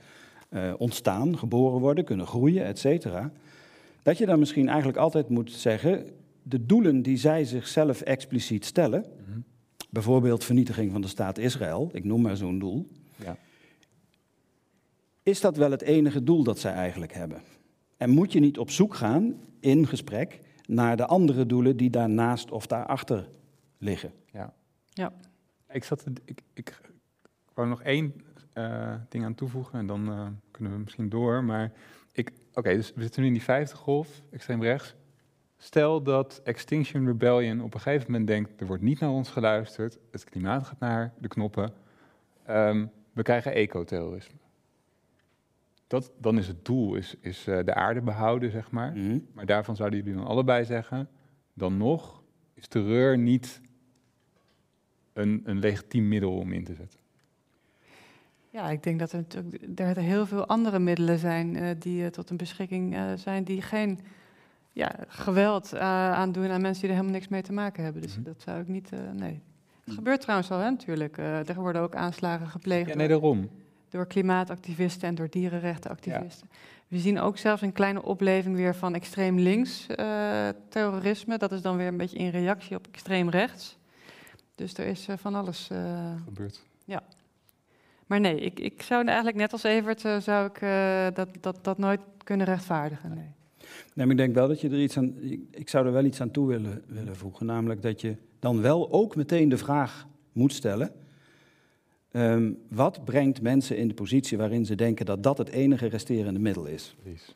eh, ontstaan, geboren worden, kunnen groeien, et cetera. Dat je dan misschien eigenlijk altijd moet zeggen, de doelen die zij zichzelf expliciet stellen. Bijvoorbeeld vernietiging van de staat Israël, ik noem maar zo'n doel, Ja. is dat wel het enige doel dat zij eigenlijk hebben? En moet je niet op zoek gaan in gesprek naar de andere doelen die daarnaast of daarachter liggen? Ja. Ja. Ik, zat ik, ik wou nog één eh, ding aan toevoegen en dan eh, kunnen we misschien door. Maar ik, oké, dus we zitten nu in die vijfde golf, extreem rechts. Stel dat Extinction Rebellion op een gegeven moment denkt, er wordt niet naar ons geluisterd, het klimaat gaat naar de knoppen, Ehm, we krijgen ecoterrorisme. Dat, dan is het doel is, is eh, de aarde behouden, zeg maar. Mhm. Maar daarvan zouden jullie dan allebei zeggen, dan nog is terreur niet een, een legitiem middel om in te zetten. Ja, ik denk dat er natuurlijk er heel veel andere middelen zijn eh, die eh, tot een beschikking eh, zijn, die geen ja, geweld eh, aandoen aan mensen die er helemaal niks mee te maken hebben. Dus Mhm. dat zou ik niet. eh, nee. Het gebeurt trouwens al, hè, natuurlijk. Eh, er worden ook aanslagen gepleegd Ja, nee, door, daarom. door klimaatactivisten en door dierenrechtenactivisten. We zien ook zelfs een kleine opleving weer van extreem links terrorisme. Dat is dan weer een beetje in reactie op extreem rechts. Dus er is van alles. eh, Gebeurt. maar nee, ik, ik zou eigenlijk net als Evert zou ik dat, dat, dat nooit kunnen rechtvaardigen. Nee. Nee, maar ik denk wel dat je er iets aan. Ik, ik zou er wel iets aan toe willen, willen voegen. Namelijk dat je dan wel ook meteen de vraag moet stellen. ehm, wat brengt mensen in de positie waarin ze denken dat dat het enige resterende middel is? Precies.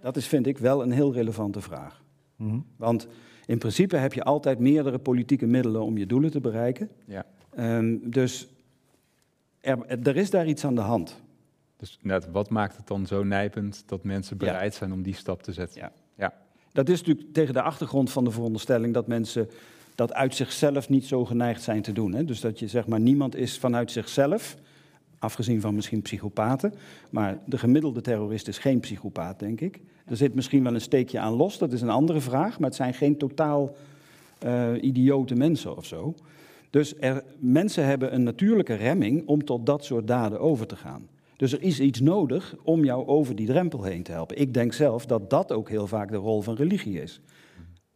Dat is, vind ik, wel een heel relevante vraag. Mhm. Want in principe heb je altijd meerdere politieke middelen om je doelen te bereiken. Ja. Ehm, dus er, er is daar iets aan de hand. Dus inderdaad, wat maakt het dan zo nijpend dat mensen bereid zijn om die stap te zetten? Ja. Ja. Dat is natuurlijk tegen de achtergrond van de veronderstelling dat mensen dat uit zichzelf niet zo geneigd zijn te doen. Hè? Dus dat je zeg maar niemand is vanuit zichzelf, afgezien van misschien psychopaten, maar de gemiddelde terrorist is geen psychopaat, denk ik. Er zit misschien wel een steekje aan los, dat is een andere vraag, maar het zijn geen totaal eh, idiote mensen of zo. Dus er, mensen hebben een natuurlijke remming om tot dat soort daden over te gaan. Dus er is iets nodig om jou over die drempel heen te helpen. Ik denk zelf dat dat ook heel vaak de rol van religie is.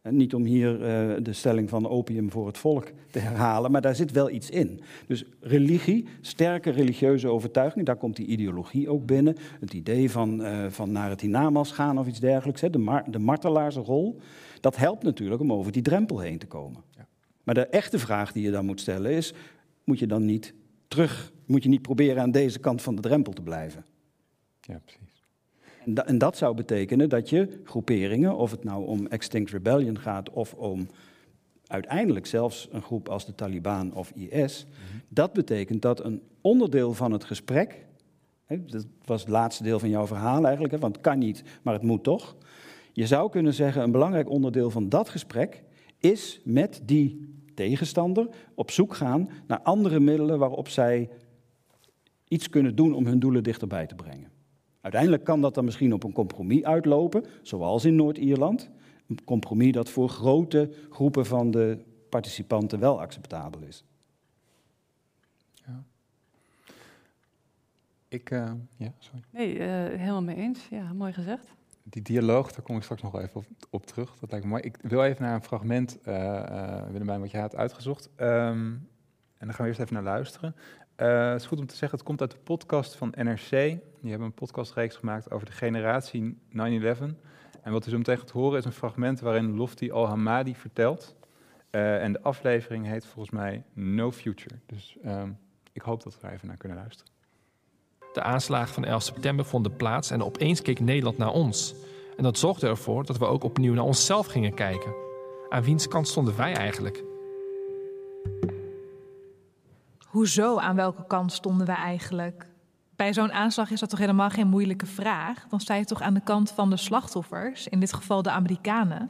En niet om hier eh, de stelling van opium voor het volk te herhalen, maar daar zit wel iets in. Dus religie, sterke religieuze overtuiging, daar komt die ideologie ook binnen. Het idee van, eh, van naar het hiernamaals gaan of iets dergelijks, hè, de, mar de martelaarsrol. Dat helpt natuurlijk om over die drempel heen te komen. Ja. Maar de echte vraag die je dan moet stellen is, moet je dan niet terug, moet je niet proberen aan deze kant van de drempel te blijven? ja, precies. En, da- en dat zou betekenen dat je groeperingen, of het nou om Extinct Rebellion gaat of om uiteindelijk zelfs een groep als de Taliban of IS, dat betekent dat een onderdeel van het gesprek, hè, dat was het laatste deel van jouw verhaal eigenlijk, hè, want het kan niet, maar het moet toch. Je zou kunnen zeggen, een belangrijk onderdeel van dat gesprek is met die tegenstander op zoek gaan naar andere middelen waarop zij iets kunnen doen om hun doelen dichterbij te brengen. Uiteindelijk kan dat dan misschien op een compromis uitlopen, zoals in Noord-Ierland. Een compromis dat voor grote groepen van de participanten wel acceptabel is. Ik, eh, ja, sorry. Nee, eh, helemaal mee eens. Ja, mooi gezegd. Die dialoog, daar kom ik straks nog even op, op terug. Dat lijkt me mooi. Ik wil even naar een fragment, eh eh, Willemijn, wat jij had uitgezocht. Ehm, en dan gaan we eerst even naar luisteren. Eh, het is goed om te zeggen, het komt uit de podcast van NRC. Die hebben een podcastreeks gemaakt over de generatie 9-11. En wat u zo meteen gaat horen is een fragment waarin Lofty Al-Hamadi vertelt. Eh, en de aflevering heet volgens mij No Future. Dus ehm, ik hoop dat we daar even naar kunnen luisteren. De aanslagen van 11 september vonden plaats en opeens keek Nederland naar ons. En dat zorgde ervoor dat we ook opnieuw naar onszelf gingen kijken. Aan wiens kant stonden wij eigenlijk? Hoezo, aan welke kant stonden wij eigenlijk? Bij zo'n aanslag is dat toch helemaal geen moeilijke vraag? Dan sta je toch aan de kant van de slachtoffers, in dit geval de Amerikanen?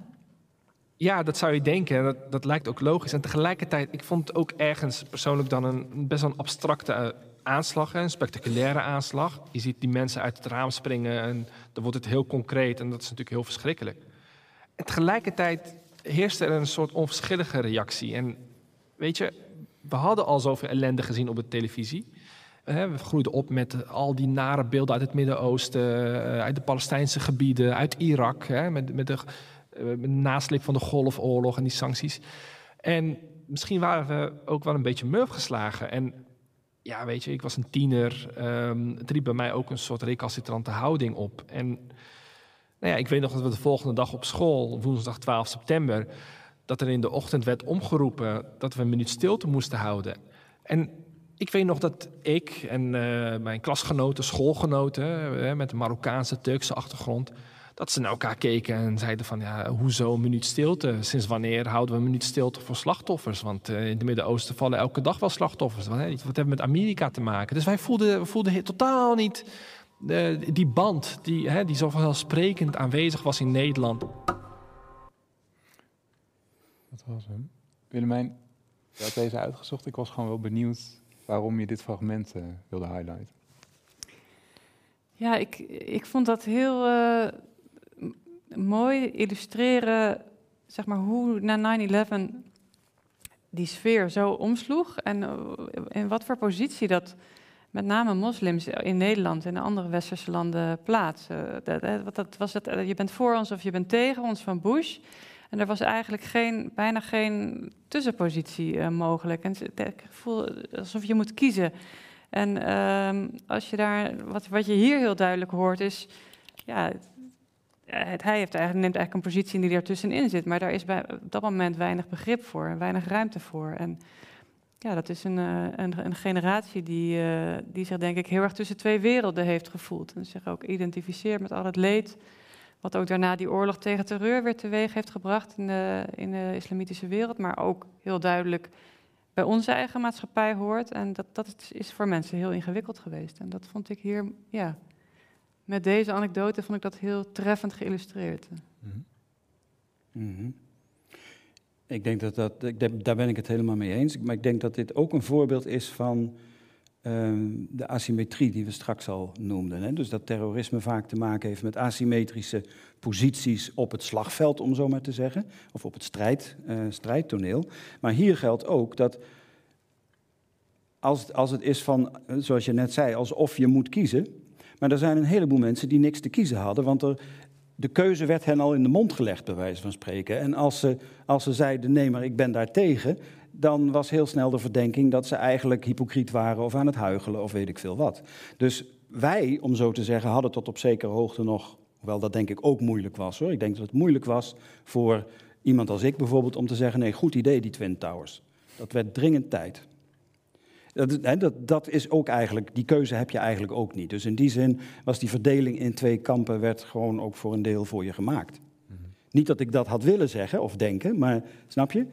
Ja, dat zou je denken. Dat, dat lijkt ook logisch. En tegelijkertijd, ik vond het ook ergens persoonlijk dan een best wel een abstracte eh, aanslag, een spectaculaire aanslag. Je ziet die mensen uit het raam springen en dan wordt het heel concreet en dat is natuurlijk heel verschrikkelijk. Tegelijkertijd heerst er een soort onverschillige reactie. En weet je, we hadden al zoveel ellende gezien op de televisie. We groeiden op met al die nare beelden uit het Midden-Oosten, eh, uit de Palestijnse gebieden, uit Irak, met, met de eh, met de nasleep van de Golfoorlog en die sancties. En misschien waren we ook wel een beetje murf geslagen. En ja, weet je, ik was een tiener. Um, het riep bij mij ook een soort recalcitrante houding op. En nou ja, ik weet nog dat we de volgende dag op school, woensdag 12 september, dat er in de ochtend werd omgeroepen dat we een minuut stilte moesten houden. En ik weet nog dat ik en uh, mijn klasgenoten, schoolgenoten, uh, met een Marokkaanse, Turkse achtergrond, dat ze naar elkaar keken en zeiden van ja, hoezo een minuut stilte? Sinds wanneer houden we een minuut stilte voor slachtoffers? Want uh, in het Midden-Oosten vallen elke dag wel slachtoffers. Wat, wat hebben we met Amerika te maken? Dus wij voelden, voelden totaal niet die band die, die zo vanzelfsprekend aanwezig was in Nederland. Dat was hem. Willemijn, je had deze uitgezocht. Ik was gewoon wel benieuwd waarom je dit fragment uh, wilde highlighten. Ja, ik, ik vond dat heel uh, mooi illustreren, zeg maar, hoe na 9-11 die sfeer zo omsloeg en uh, in wat voor positie dat met name moslims in Nederland en andere westerse landen plaatsen. Dat, dat was het, je bent voor ons of je bent tegen ons van Bush. En er was eigenlijk geen, bijna geen tussenpositie uh, mogelijk. En ik voel alsof je moet kiezen. En um, als je daar, wat, wat je hier heel duidelijk hoort, is, ja, het, hij heeft eigenlijk, neemt eigenlijk een positie die er tussenin zit, maar daar is bij dat moment weinig begrip voor en weinig ruimte voor. En ja, dat is een, een, een generatie die, uh, die zich denk ik heel erg tussen twee werelden heeft gevoeld. En zich ook identificeert met al het leed wat ook daarna die oorlog tegen terreur weer teweeg heeft gebracht in de, in de islamitische wereld, maar ook heel duidelijk bij onze eigen maatschappij hoort. En dat, dat is voor mensen heel ingewikkeld geweest. En dat vond ik hier, ja, met deze anekdote vond ik dat heel treffend geïllustreerd. Mm -hmm. Ik denk dat dat, ik, daar ben ik het helemaal mee eens. Maar ik denk dat dit ook een voorbeeld is van de asymmetrie die we straks al noemden. Hè? Dus dat terrorisme vaak te maken heeft met asymmetrische posities op het slagveld, om zo maar te zeggen, of op het strijd, uh, strijdtoneel. Maar hier geldt ook dat als, als het is van, zoals je net zei, alsof je moet kiezen. Maar er zijn een heleboel mensen die niks te kiezen hadden, want er, de keuze werd hen al in de mond gelegd, bij wijze van spreken. En als ze, als ze zeiden, nee, maar ik ben daar tegen, dan was heel snel de verdenking dat ze eigenlijk hypocriet waren of aan het huigelen of weet ik veel wat. Dus wij, om zo te zeggen, hadden tot op zekere hoogte nog, hoewel dat denk ik ook moeilijk was hoor. Ik denk dat het moeilijk was voor iemand als ik bijvoorbeeld om te zeggen, nee, goed idee die Twin Towers. Dat werd dringend tijd. Dat, dat, dat, is ook eigenlijk, die keuze heb je eigenlijk ook niet. Dus in die zin was die verdeling in twee kampen werd gewoon ook voor een deel voor je gemaakt. Mhm. Niet dat ik dat had willen zeggen of denken, maar snap je?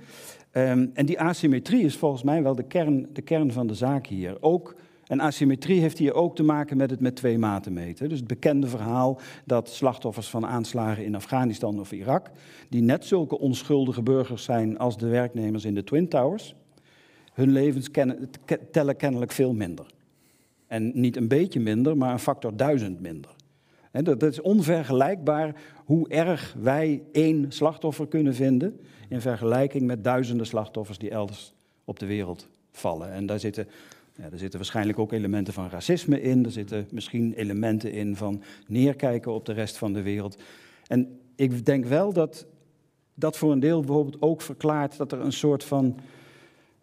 Um, en die asymmetrie is volgens mij wel de kern, de kern van de zaak hier. Ook, en asymmetrie heeft hier ook te maken met het met twee maten meten. Dus het bekende verhaal dat slachtoffers van aanslagen in Afghanistan of Irak, die net zulke onschuldige burgers zijn als de werknemers in de Twin Towers, hun levens kennen, tellen kennelijk veel minder. En niet een beetje minder, maar een factor duizend minder. Dat is onvergelijkbaar hoe erg wij één slachtoffer kunnen vinden in vergelijking met duizenden slachtoffers die elders op de wereld vallen. En daar zitten, ja, daar zitten waarschijnlijk ook elementen van racisme in, er zitten misschien elementen in van neerkijken op de rest van de wereld. En ik denk wel dat dat voor een deel bijvoorbeeld ook verklaart dat er een soort van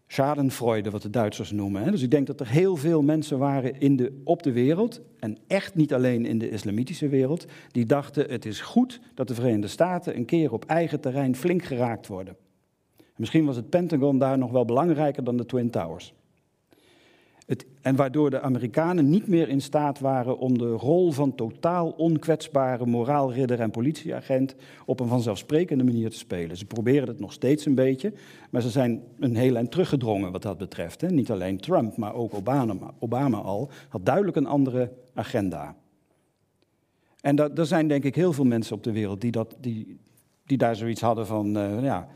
schadenfreude, wat de Duitsers noemen. Dus ik denk dat er heel veel mensen waren in de, op de wereld, en echt niet alleen in de islamitische wereld, die dachten het is goed dat de Verenigde Staten een keer op eigen terrein flink geraakt worden. Misschien was het Pentagon daar nog wel belangrijker dan de Twin Towers. Het, en waardoor de Amerikanen niet meer in staat waren om de rol van totaal onkwetsbare moraalridder en politieagent op een vanzelfsprekende manier te spelen. Ze proberen het nog steeds een beetje, maar ze zijn een heel eind teruggedrongen wat dat betreft. Hè. Niet alleen Trump, maar ook Obama, Obama al, had duidelijk een andere agenda. En er zijn denk ik heel veel mensen op de wereld die dat, die, die daar zoiets hadden van, uh, ja,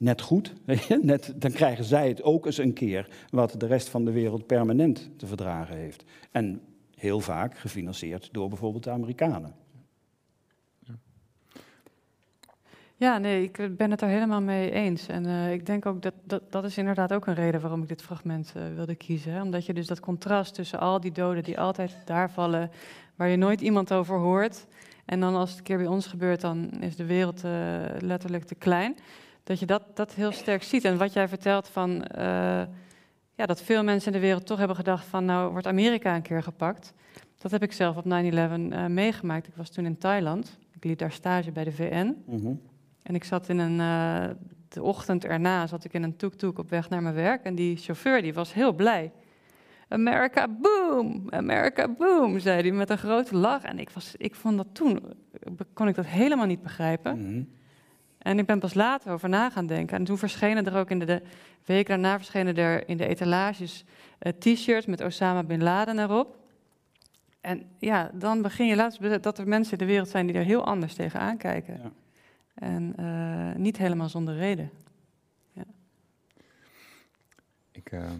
net goed. net, dan krijgen zij het ook eens een keer wat de rest van de wereld permanent te verdragen heeft. En heel vaak gefinancierd door bijvoorbeeld de Amerikanen. Ja, nee, ik ben het er helemaal mee eens. En uh, ik denk ook dat, dat dat is inderdaad ook een reden waarom ik dit fragment uh, wilde kiezen. Omdat je dus dat contrast tussen al die doden die altijd daar vallen, waar je nooit iemand over hoort. En dan als het een keer bij ons gebeurt, dan is de wereld uh, letterlijk te klein. Dat je dat, dat heel sterk ziet. En wat jij vertelt van ja, dat veel mensen in de wereld toch hebben gedacht van nou wordt Amerika een keer gepakt. Dat heb ik zelf op 9-11 meegemaakt. Ik was toen in Thailand. Ik liep daar stage bij de VN. Mm en ik zat in een, uh, de ochtend erna zat ik in een tuk-tuk op weg naar mijn werk. En die chauffeur die was heel blij. America boom, America boom, zei hij met een grote lach. En ik, was, ik vond dat toen, kon ik dat helemaal niet begrijpen. Mhm. En ik ben pas later over na gaan denken. En toen verschenen er ook in de, de week daarna verschenen er in de etalages uh, t-shirts met Osama Bin Laden erop. En ja, dan begin je laatst dat er mensen in de wereld zijn die er heel anders tegenaan kijken. Ja. En uh, niet helemaal zonder reden. Ja. Ik, uh,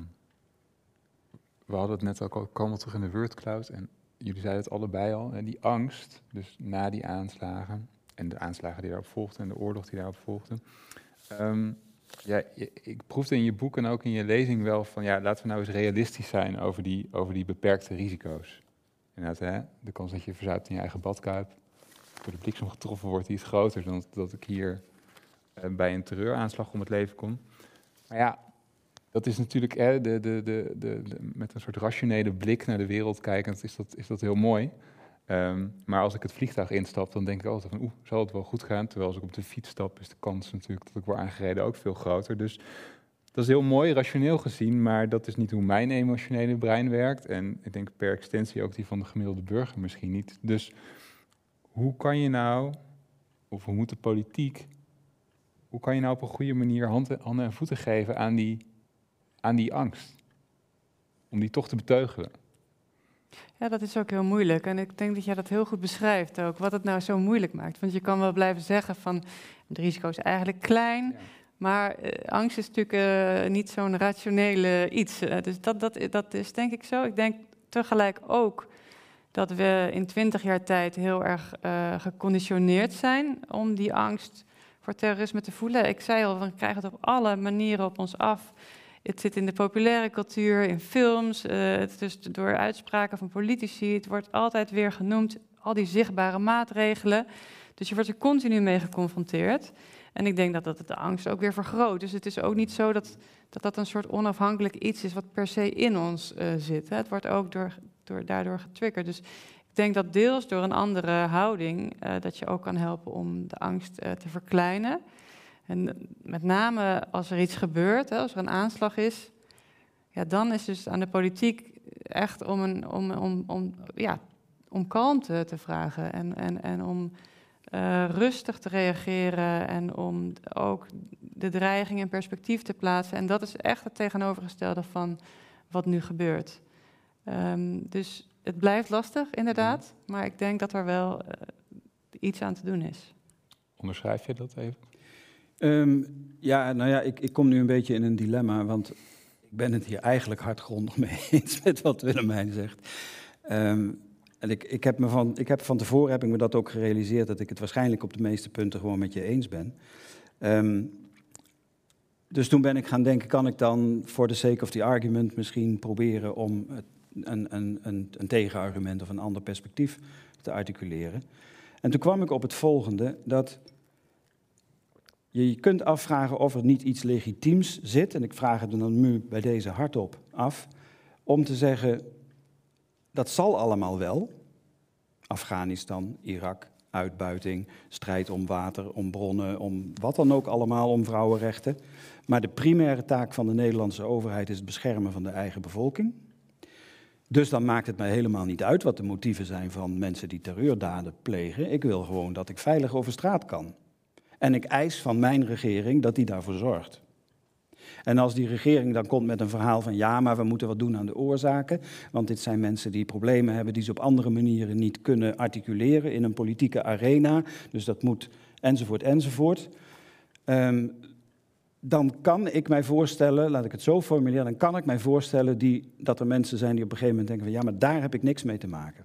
we hadden het net ook al, komen terug in de WordCloud en jullie zeiden het allebei al. En die angst, dus na die aanslagen en de aanslagen die daarop volgden en de oorlog die daarop volgde. Um, ja, ik proefde in je boek en ook in je lezing wel van, ja, laten we nou eens realistisch zijn over die, over die beperkte risico's. Inderdaad, hè, de kans dat je verzuipt in je eigen badkuip, door de bliksem getroffen wordt, die is groter dan dat ik hier uh, bij een terreuraanslag om het leven kom. Maar ja, dat is natuurlijk hè, de, de, de, met een soort rationele blik naar de wereld kijkend, is dat, is dat heel mooi. Um, maar als ik het vliegtuig instap, dan denk ik altijd van, oeh, zal het wel goed gaan? Terwijl als ik op de fiets stap, is de kans natuurlijk dat ik word aangereden ook veel groter. Dus dat is heel mooi, rationeel gezien, maar dat is niet hoe mijn emotionele brein werkt. En ik denk per extensie ook die van de gemiddelde burger misschien niet. Dus hoe kan je nou, of hoe moet de politiek, hoe kan je nou op een goede manier handen, handen en voeten geven aan die, aan die angst? Om die toch te beteugelen. Ja, dat is ook heel moeilijk. En ik denk dat jij dat heel goed beschrijft ook, wat het nou zo moeilijk maakt. Want je kan wel blijven zeggen van, het risico is eigenlijk klein, maar uh, angst is natuurlijk uh, niet zo'n rationele iets. Uh, dus dat, dat, dat is denk ik zo. Ik denk tegelijk ook dat we in twintig jaar tijd heel erg geconditioneerd zijn om die angst voor terrorisme te voelen. Ik zei al, we krijgen het op alle manieren op ons af. Het zit in de populaire cultuur, in films, uh, het is door uitspraken van politici. Het wordt altijd weer genoemd, al die zichtbare maatregelen. Dus je wordt er continu mee geconfronteerd. En ik denk dat dat de angst ook weer vergroot. Dus het is ook niet zo dat dat, dat een soort onafhankelijk iets is wat per se in ons uh, zit. Het wordt ook door, door, daardoor getriggerd. Dus ik denk dat deels door een andere houding uh, dat je ook kan helpen om de angst te verkleinen. En met name als er iets gebeurt, hè, als er een aanslag is, ja, dan is dus aan de politiek echt om, een, om, om, om, ja, om kalmte te vragen en, en, en om uh, rustig te reageren en om ook de dreiging in perspectief te plaatsen. En dat is echt het tegenovergestelde van wat nu gebeurt. Um, dus het blijft lastig, inderdaad, maar ik denk dat er wel uh, iets aan te doen is. Onderschrijf je dat even? Um, ja, nou ja, ik, ik, kom nu een beetje in een dilemma, want ik ben het hier eigenlijk hardgrondig mee eens met wat Willemijn zegt. Um, en ik, ik, heb me van, ik heb van tevoren heb ik me dat ook gerealiseerd, dat ik het waarschijnlijk op de meeste punten gewoon met je eens ben. Um, dus toen ben ik gaan denken, kan ik dan voor the sake of the argument misschien proberen om een, een, een, een tegenargument of een ander perspectief te articuleren. En toen kwam ik op het volgende, dat je kunt afvragen of er niet iets legitiems zit, en ik vraag het dan nu bij deze hardop af, om te zeggen, dat zal allemaal wel. Afghanistan, Irak, uitbuiting, strijd om water, om bronnen, om wat dan ook allemaal, om vrouwenrechten. Maar de primaire taak van de Nederlandse overheid is het beschermen van de eigen bevolking. Dus dan maakt het mij helemaal niet uit wat de motieven zijn van mensen die terreurdaden plegen. Ik wil gewoon dat ik veilig over straat kan. En ik eis van mijn regering dat die daarvoor zorgt. En als die regering dan komt met een verhaal van ja, maar we moeten wat doen aan de oorzaken, want dit zijn mensen die problemen hebben die ze op andere manieren niet kunnen articuleren in een politieke arena, dus dat moet enzovoort, enzovoort. Ehm, dan kan ik mij voorstellen, laat ik het zo formuleren, dan kan ik mij voorstellen die, dat er mensen zijn die op een gegeven moment denken van ja, maar daar heb ik niks mee te maken.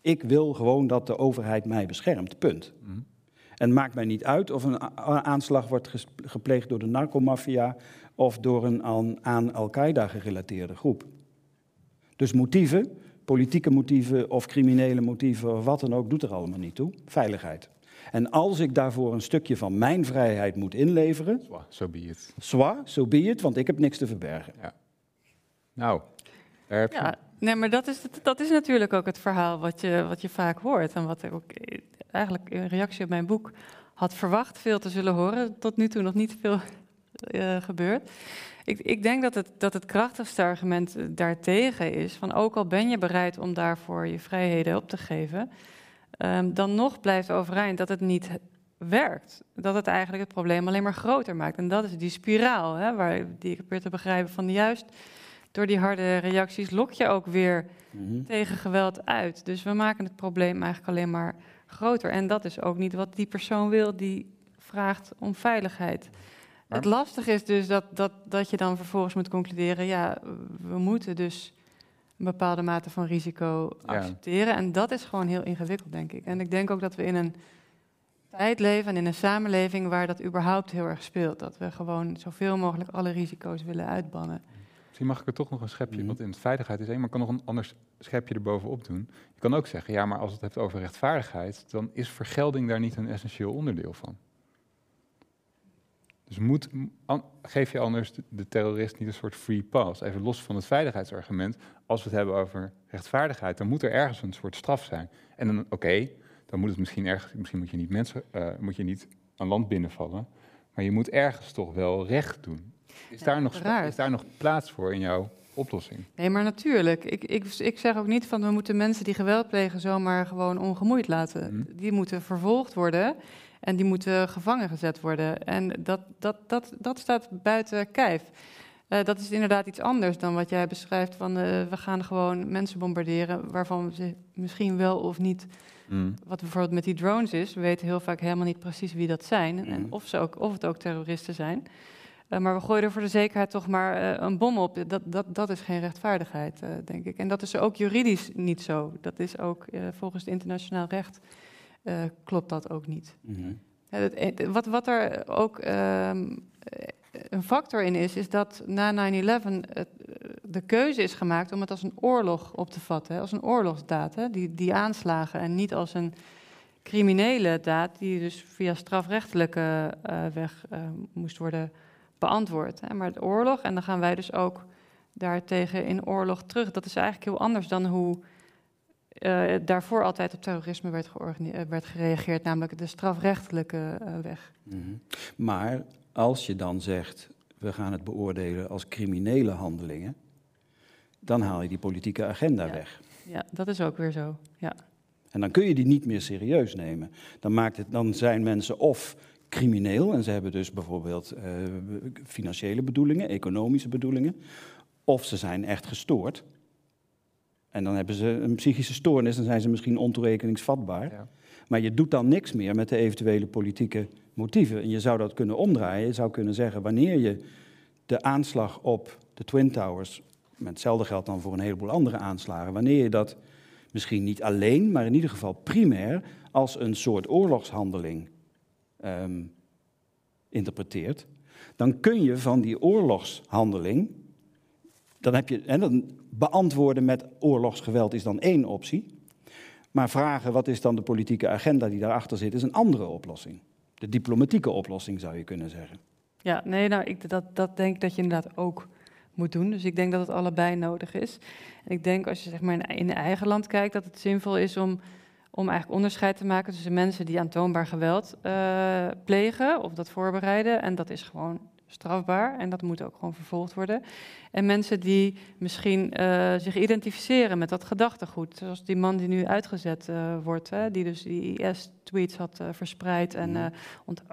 Ik wil gewoon dat de overheid mij beschermt, punt. Mhm. En het maakt mij niet uit of een aanslag wordt gepleegd door de narcomafia of door een aan, Al-Qaeda gerelateerde groep. Dus motieven, politieke motieven of criminele motieven of wat dan ook, doet er allemaal niet toe. Veiligheid. En als ik daarvoor een stukje van mijn vrijheid moet inleveren, Zo so be it. zwaar, zo be it, want ik heb niks te verbergen. Nou, daar heb je. Ja, nee, maar dat is, dat is natuurlijk ook het verhaal wat je, wat je vaak hoort. En wat ik ook eigenlijk in reactie op mijn boek had verwacht veel te zullen horen. Tot nu toe nog niet veel eh, gebeurd. Ik, ik denk dat het, dat het krachtigste argument eh, daartegen is: van ook al ben je bereid om daarvoor je vrijheden op te geven, ehm, dan nog blijft overeind dat het niet werkt. Dat het eigenlijk het probleem alleen maar groter maakt. En dat is die spiraal, hè, waar, die ik probeer te begrijpen van juist door die harde reacties lok je ook weer Mhm. tegen geweld uit. Dus we maken het probleem eigenlijk alleen maar groter. En dat is ook niet wat die persoon wil die vraagt om veiligheid. Maar- Het lastige is dus dat, dat, dat je dan vervolgens moet concluderen... ja, we moeten dus een bepaalde mate van risico Ja. accepteren. En dat is gewoon heel ingewikkeld, denk ik. En ik denk ook dat we in een tijd leven en in een samenleving... waar dat überhaupt heel erg speelt. Dat we gewoon zoveel mogelijk alle risico's willen uitbannen. Misschien mag ik er toch nog een schepje, Mhm. want in het veiligheid is één, maar ik kan nog een ander schepje erbovenop doen. Je kan ook zeggen, ja, maar als het heeft over rechtvaardigheid, dan is vergelding daar niet een essentieel onderdeel van. Dus moet, geef je anders de, de terrorist niet een soort free pass? Even los van het veiligheidsargument. Als we het hebben over rechtvaardigheid, dan moet er ergens een soort straf zijn. En dan, oké, dan moet het misschien ergens, misschien moet je niet mensen, eh, moet je niet aan land binnenvallen, maar je moet ergens toch wel recht doen. Is, daar, nog, is daar nog plaats voor in jouw oplossing? Nee, maar natuurlijk. Ik, ik, ik zeg ook niet van we moeten mensen die geweld plegen zomaar gewoon ongemoeid laten. Mhm. Die moeten vervolgd worden en die moeten gevangen gezet worden. En dat, dat, dat, dat staat buiten kijf. Eh, dat is inderdaad iets anders dan wat jij beschrijft van eh, we gaan gewoon mensen bombarderen waarvan ze misschien wel of niet, wat bijvoorbeeld met die drones is, we weten heel vaak helemaal niet precies wie dat zijn en Mhm. of, ze ook, of het ook terroristen zijn. Eh, maar we gooien er voor de zekerheid toch maar eh, een bom op. Dat, dat, dat is geen rechtvaardigheid, eh, denk ik. En dat is ook juridisch niet zo. Dat is ook volgens het internationaal recht klopt dat ook niet. Ja, dat- wat, wat er ook ehm, eh, een factor in is, is dat na 9-11 het, eh, de keuze is gemaakt om het als een oorlog op te vatten, hè, als een oorlogsdaad, hè, die, die aanslagen, en niet als een criminele daad die dus via strafrechtelijke weg moest worden beantwoord. Hè. Maar de oorlog, en dan gaan wij dus ook daartegen in oorlog terug. Dat is eigenlijk heel anders dan hoe eh, daarvoor altijd op terrorisme werd, eh, werd gereageerd, namelijk de strafrechtelijke eh, weg. Mhm. Maar als je dan zegt, we gaan het beoordelen als criminele handelingen, dan haal je die politieke agenda Ja. weg. Ja, dat is ook weer zo. Ja. En dan kun je die niet meer serieus nemen. Dan, maakt het, dan zijn mensen of crimineel, en ze hebben dus bijvoorbeeld eh, financiële bedoelingen, economische bedoelingen, of ze zijn echt gestoord. En dan hebben ze een psychische stoornis, dan zijn ze misschien ontoerekeningsvatbaar. Ja. Maar je doet dan niks meer met de eventuele politieke motieven. En je zou dat kunnen omdraaien. Je zou kunnen zeggen, wanneer je de aanslag op de Twin Towers, met hetzelfde geldt dan voor een heleboel andere aanslagen, wanneer je dat misschien niet alleen, maar in ieder geval primair als een soort oorlogshandeling ehm, interpreteert, dan kun je van die oorlogshandeling, dan heb je, en dan beantwoorden met oorlogsgeweld is dan één optie, maar vragen wat is dan de politieke agenda die daarachter zit, is een andere oplossing. De diplomatieke oplossing zou je kunnen zeggen. Ja, nee, nou, ik, dat, dat denk ik dat je inderdaad ook moet doen. Dus ik denk dat het allebei nodig is. En ik denk als je zeg maar in, in eigen land kijkt, dat het zinvol is om, om eigenlijk onderscheid te maken tussen mensen die aantoonbaar geweld eh, plegen of dat voorbereiden. En dat is gewoon strafbaar en dat moet ook gewoon vervolgd worden. En mensen die misschien eh, zich identificeren met dat gedachtegoed. Zoals die man die nu uitgezet eh, wordt, hè, die dus die IS-tweets had verspreid. En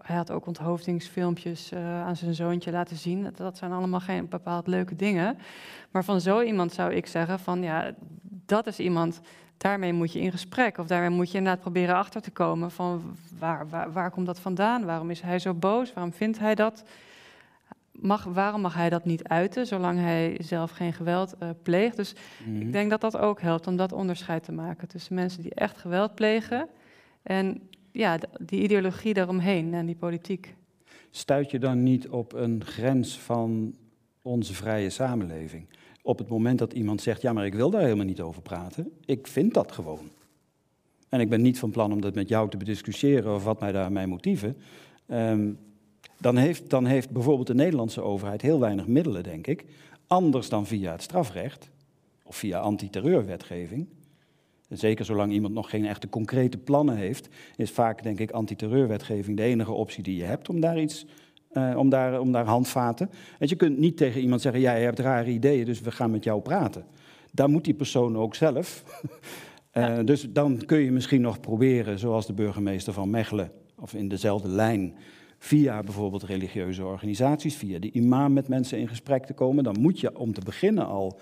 hij had ook onthoofdingsfilmpjes aan zijn zoontje laten zien. Dat, dat zijn allemaal geen bepaald leuke dingen. Maar van zo iemand zou ik zeggen van ja, dat is iemand, daarmee moet je in gesprek. Of daarmee moet je inderdaad proberen achter te komen van waar, waar, waar komt dat vandaan? Waarom is hij zo boos? Waarom vindt hij dat? Mag, waarom mag hij dat niet uiten, zolang hij zelf geen geweld uh, pleegt? Dus Mhm. ik denk dat dat ook helpt om dat onderscheid te maken tussen mensen die echt geweld plegen en ja, die ideologie daaromheen en die politiek. Stuit je dan niet op een grens van onze vrije samenleving? Op het moment dat iemand zegt, ja, maar ik wil daar helemaal niet over praten. Ik vind dat gewoon. En ik ben niet van plan om dat met jou te bediscussiëren of wat mij daar mijn motieven. Ehm, dan, heeft, dan heeft bijvoorbeeld de Nederlandse overheid heel weinig middelen, denk ik. Anders dan via het strafrecht of via antiterreurwetgeving. Zeker zolang iemand nog geen echte concrete plannen heeft, is vaak, denk ik, antiterreurwetgeving de enige optie die je hebt om daar iets, eh, om, daar, om daar handvaten. Want je kunt niet tegen iemand zeggen, ja, je hebt rare ideeën, dus we gaan met jou praten. Daar moet die persoon ook zelf. Eh, Dus dan kun je misschien nog proberen, zoals de burgemeester van Mechelen, of in dezelfde lijn, via bijvoorbeeld religieuze organisaties, via de imam met mensen in gesprek te komen. Dan moet je om te beginnen al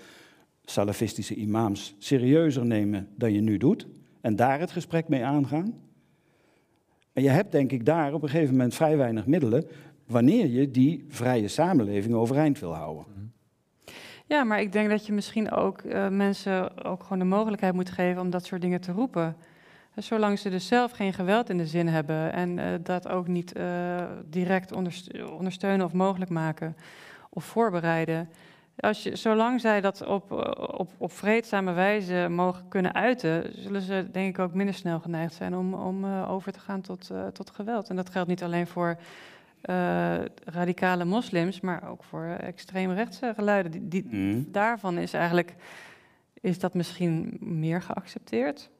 salafistische imams serieuzer nemen dan je nu doet. En daar het gesprek mee aangaan. En je hebt denk ik daar op een gegeven moment vrij weinig middelen wanneer je die vrije samenleving overeind wil houden. Ja, maar ik denk dat je misschien ook eh, mensen ook gewoon de mogelijkheid moet geven om dat soort dingen te roepen. Eh, Zolang ze dus zelf geen geweld in de zin hebben en eh, dat ook niet eh, direct onderst- ondersteunen of mogelijk maken of voorbereiden. Als je, zolang zij dat op, op, op vreedzame wijze mogen kunnen uiten, zullen ze denk ik ook minder snel geneigd zijn om, om eh, over te gaan tot, eh, tot geweld. En dat geldt niet alleen voor eh, radicale moslims, maar ook voor extreemrechtse geluiden. Die, die, Mhm. daarvan is eigenlijk is dat misschien meer geaccepteerd.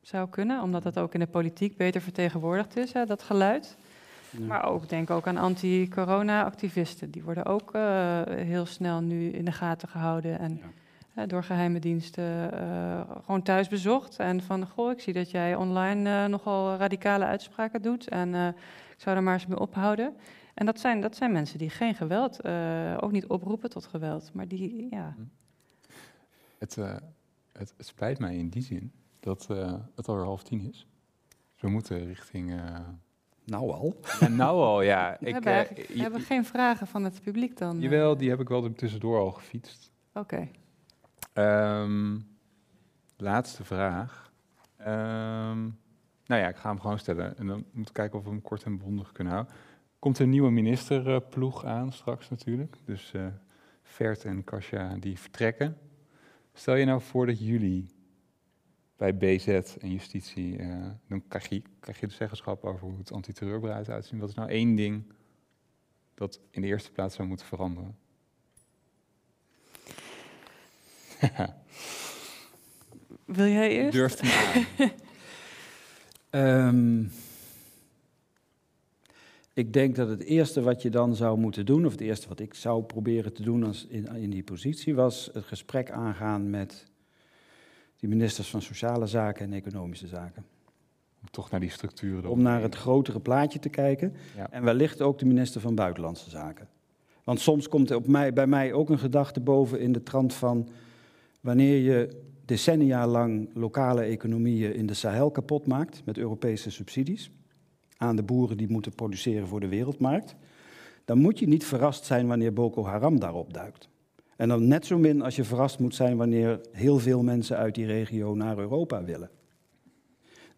Zou kunnen, omdat het ook in de politiek beter vertegenwoordigd is, hè, dat geluid. Ja. Maar ook denk ook aan anti-corona-activisten. Die worden ook eh, heel snel nu in de gaten gehouden en Ja. door geheime diensten eh, gewoon thuis bezocht. En van, goh, ik zie dat jij online nogal radicale uitspraken doet en zou er maar eens mee ophouden. En dat zijn, dat zijn mensen die geen geweld, eh, ook niet oproepen tot geweld, maar die, ja, Het, eh, het, het spijt mij in die zin dat eh, het alweer half tien is. Dus we moeten richting... eh, Nou al. Ja, nou al, ja. We Ik, hebben, eigenlijk- we je- hebben geen vragen van het publiek dan. Jawel, die heb ik wel tussendoor al gefietst. Oké. Ehm, laatste vraag. Ehm, nou ja, ik ga hem gewoon stellen. En dan moeten we kijken of we hem kort en bondig kunnen houden. Komt een nieuwe ministerploeg aan straks natuurlijk. Dus eh Vert en Kasia die vertrekken. Stel je nou voor dat jullie bij BZ en justitie... eh, dan krijg je, krijg je de zeggenschap over hoe het antiterreurbeleid uitziet. Wat is nou één ding dat in de eerste plaats zou moeten veranderen? Wil jij eerst? Durft hem aan. Ehm, ik denk dat het eerste wat je dan zou moeten doen, of het eerste wat ik zou proberen te doen als in, in die positie, was het gesprek aangaan met die ministers van Sociale Zaken en Economische Zaken. Om toch naar die structuren... Om naar het grotere plaatje te kijken Ja. en wellicht ook de minister van Buitenlandse Zaken. Want soms komt er op mij, bij mij ook een gedachte boven in de trant van wanneer je decennia lang lokale economieën in de Sahel kapot maakt met Europese subsidies aan de boeren die moeten produceren voor de wereldmarkt, dan moet je niet verrast zijn wanneer Boko Haram daarop duikt. En dan net zo min als je verrast moet zijn wanneer heel veel mensen uit die regio naar Europa willen.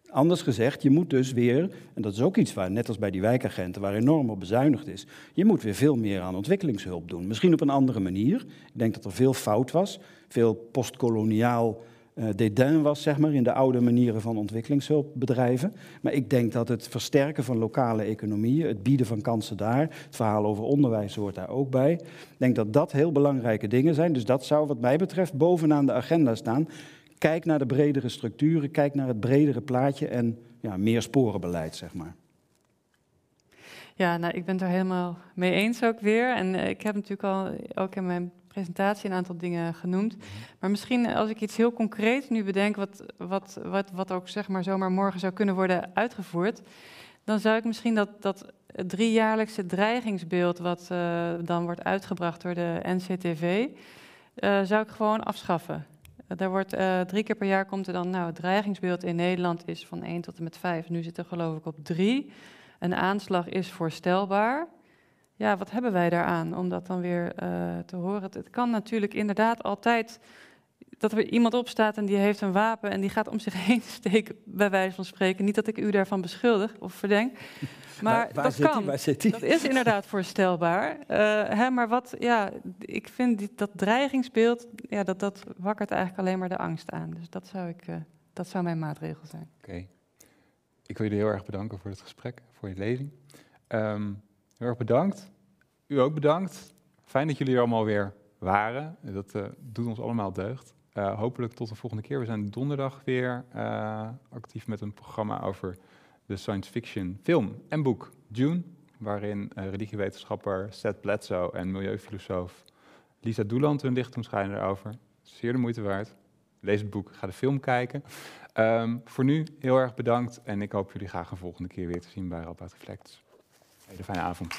Anders gezegd, je moet dus weer, en dat is ook iets waar, net als bij die wijkagenten, waar enorm op bezuinigd is, je moet weer veel meer aan ontwikkelingshulp doen. Misschien op een andere manier. Ik denk dat er veel fout was, veel postkoloniaal eh dédain was, zeg maar, in de oude manieren van ontwikkelingshulpbedrijven. Maar ik denk dat het versterken van lokale economieën, het bieden van kansen daar, het verhaal over onderwijs hoort daar ook bij. Ik denk dat dat heel belangrijke dingen zijn. Dus dat zou wat mij betreft bovenaan de agenda staan. Kijk naar de bredere structuren, kijk naar het bredere plaatje en ja, meer sporenbeleid, zeg maar. Ja, nou, ik ben het er helemaal mee eens ook weer. En eh, ik heb natuurlijk al ook in mijn presentatie een aantal dingen genoemd. Maar misschien als ik iets heel concreets nu bedenk, wat, wat, wat, wat ook zeg maar zomaar morgen zou kunnen worden uitgevoerd, dan zou ik misschien dat, dat driejaarlijkse dreigingsbeeld, wat eh, dan wordt uitgebracht door de NCTV, eh, zou ik gewoon afschaffen. Daar wordt eh, drie keer per jaar komt er dan, nou, het dreigingsbeeld in Nederland is van 1 tot en met 5. Nu zit er geloof ik op 3. Een aanslag is voorstelbaar. Ja, wat hebben wij daaraan om dat dan weer uh, te horen? Het, kan natuurlijk inderdaad altijd dat er iemand opstaat en die heeft een wapen en die gaat om zich heen steken, bij wijze van spreken. Niet dat ik u daarvan beschuldig of verdenk. Maar waar, dat zit kan. Die, zit? Dat is inderdaad voorstelbaar. Uh, hè, maar wat, ja, ik vind die, dat dreigingsbeeld, ja, dat, dat wakkert eigenlijk alleen maar de angst aan. Dus dat zou, ik, uh, dat zou mijn maatregel zijn. Oké. Okay. Ik wil jullie heel erg bedanken voor het gesprek, voor je lezing. Um, heel erg bedankt. U ook bedankt. Fijn dat jullie er allemaal weer waren. Dat uh, doet ons allemaal deugd. Uh, hopelijk tot de volgende keer. We zijn donderdag weer uh, actief met een programma over de science fiction film en boek June, waarin religiewetenschapper Seth Bledsoe en milieufilosoof Lisa Doeland hun licht doen schijnen erover. Zeer de moeite waard. Lees het boek, ga de film kijken. Um, voor nu heel erg bedankt en ik hoop jullie graag een volgende keer weer te zien bij Radboud Reflect. Hele fijne avond.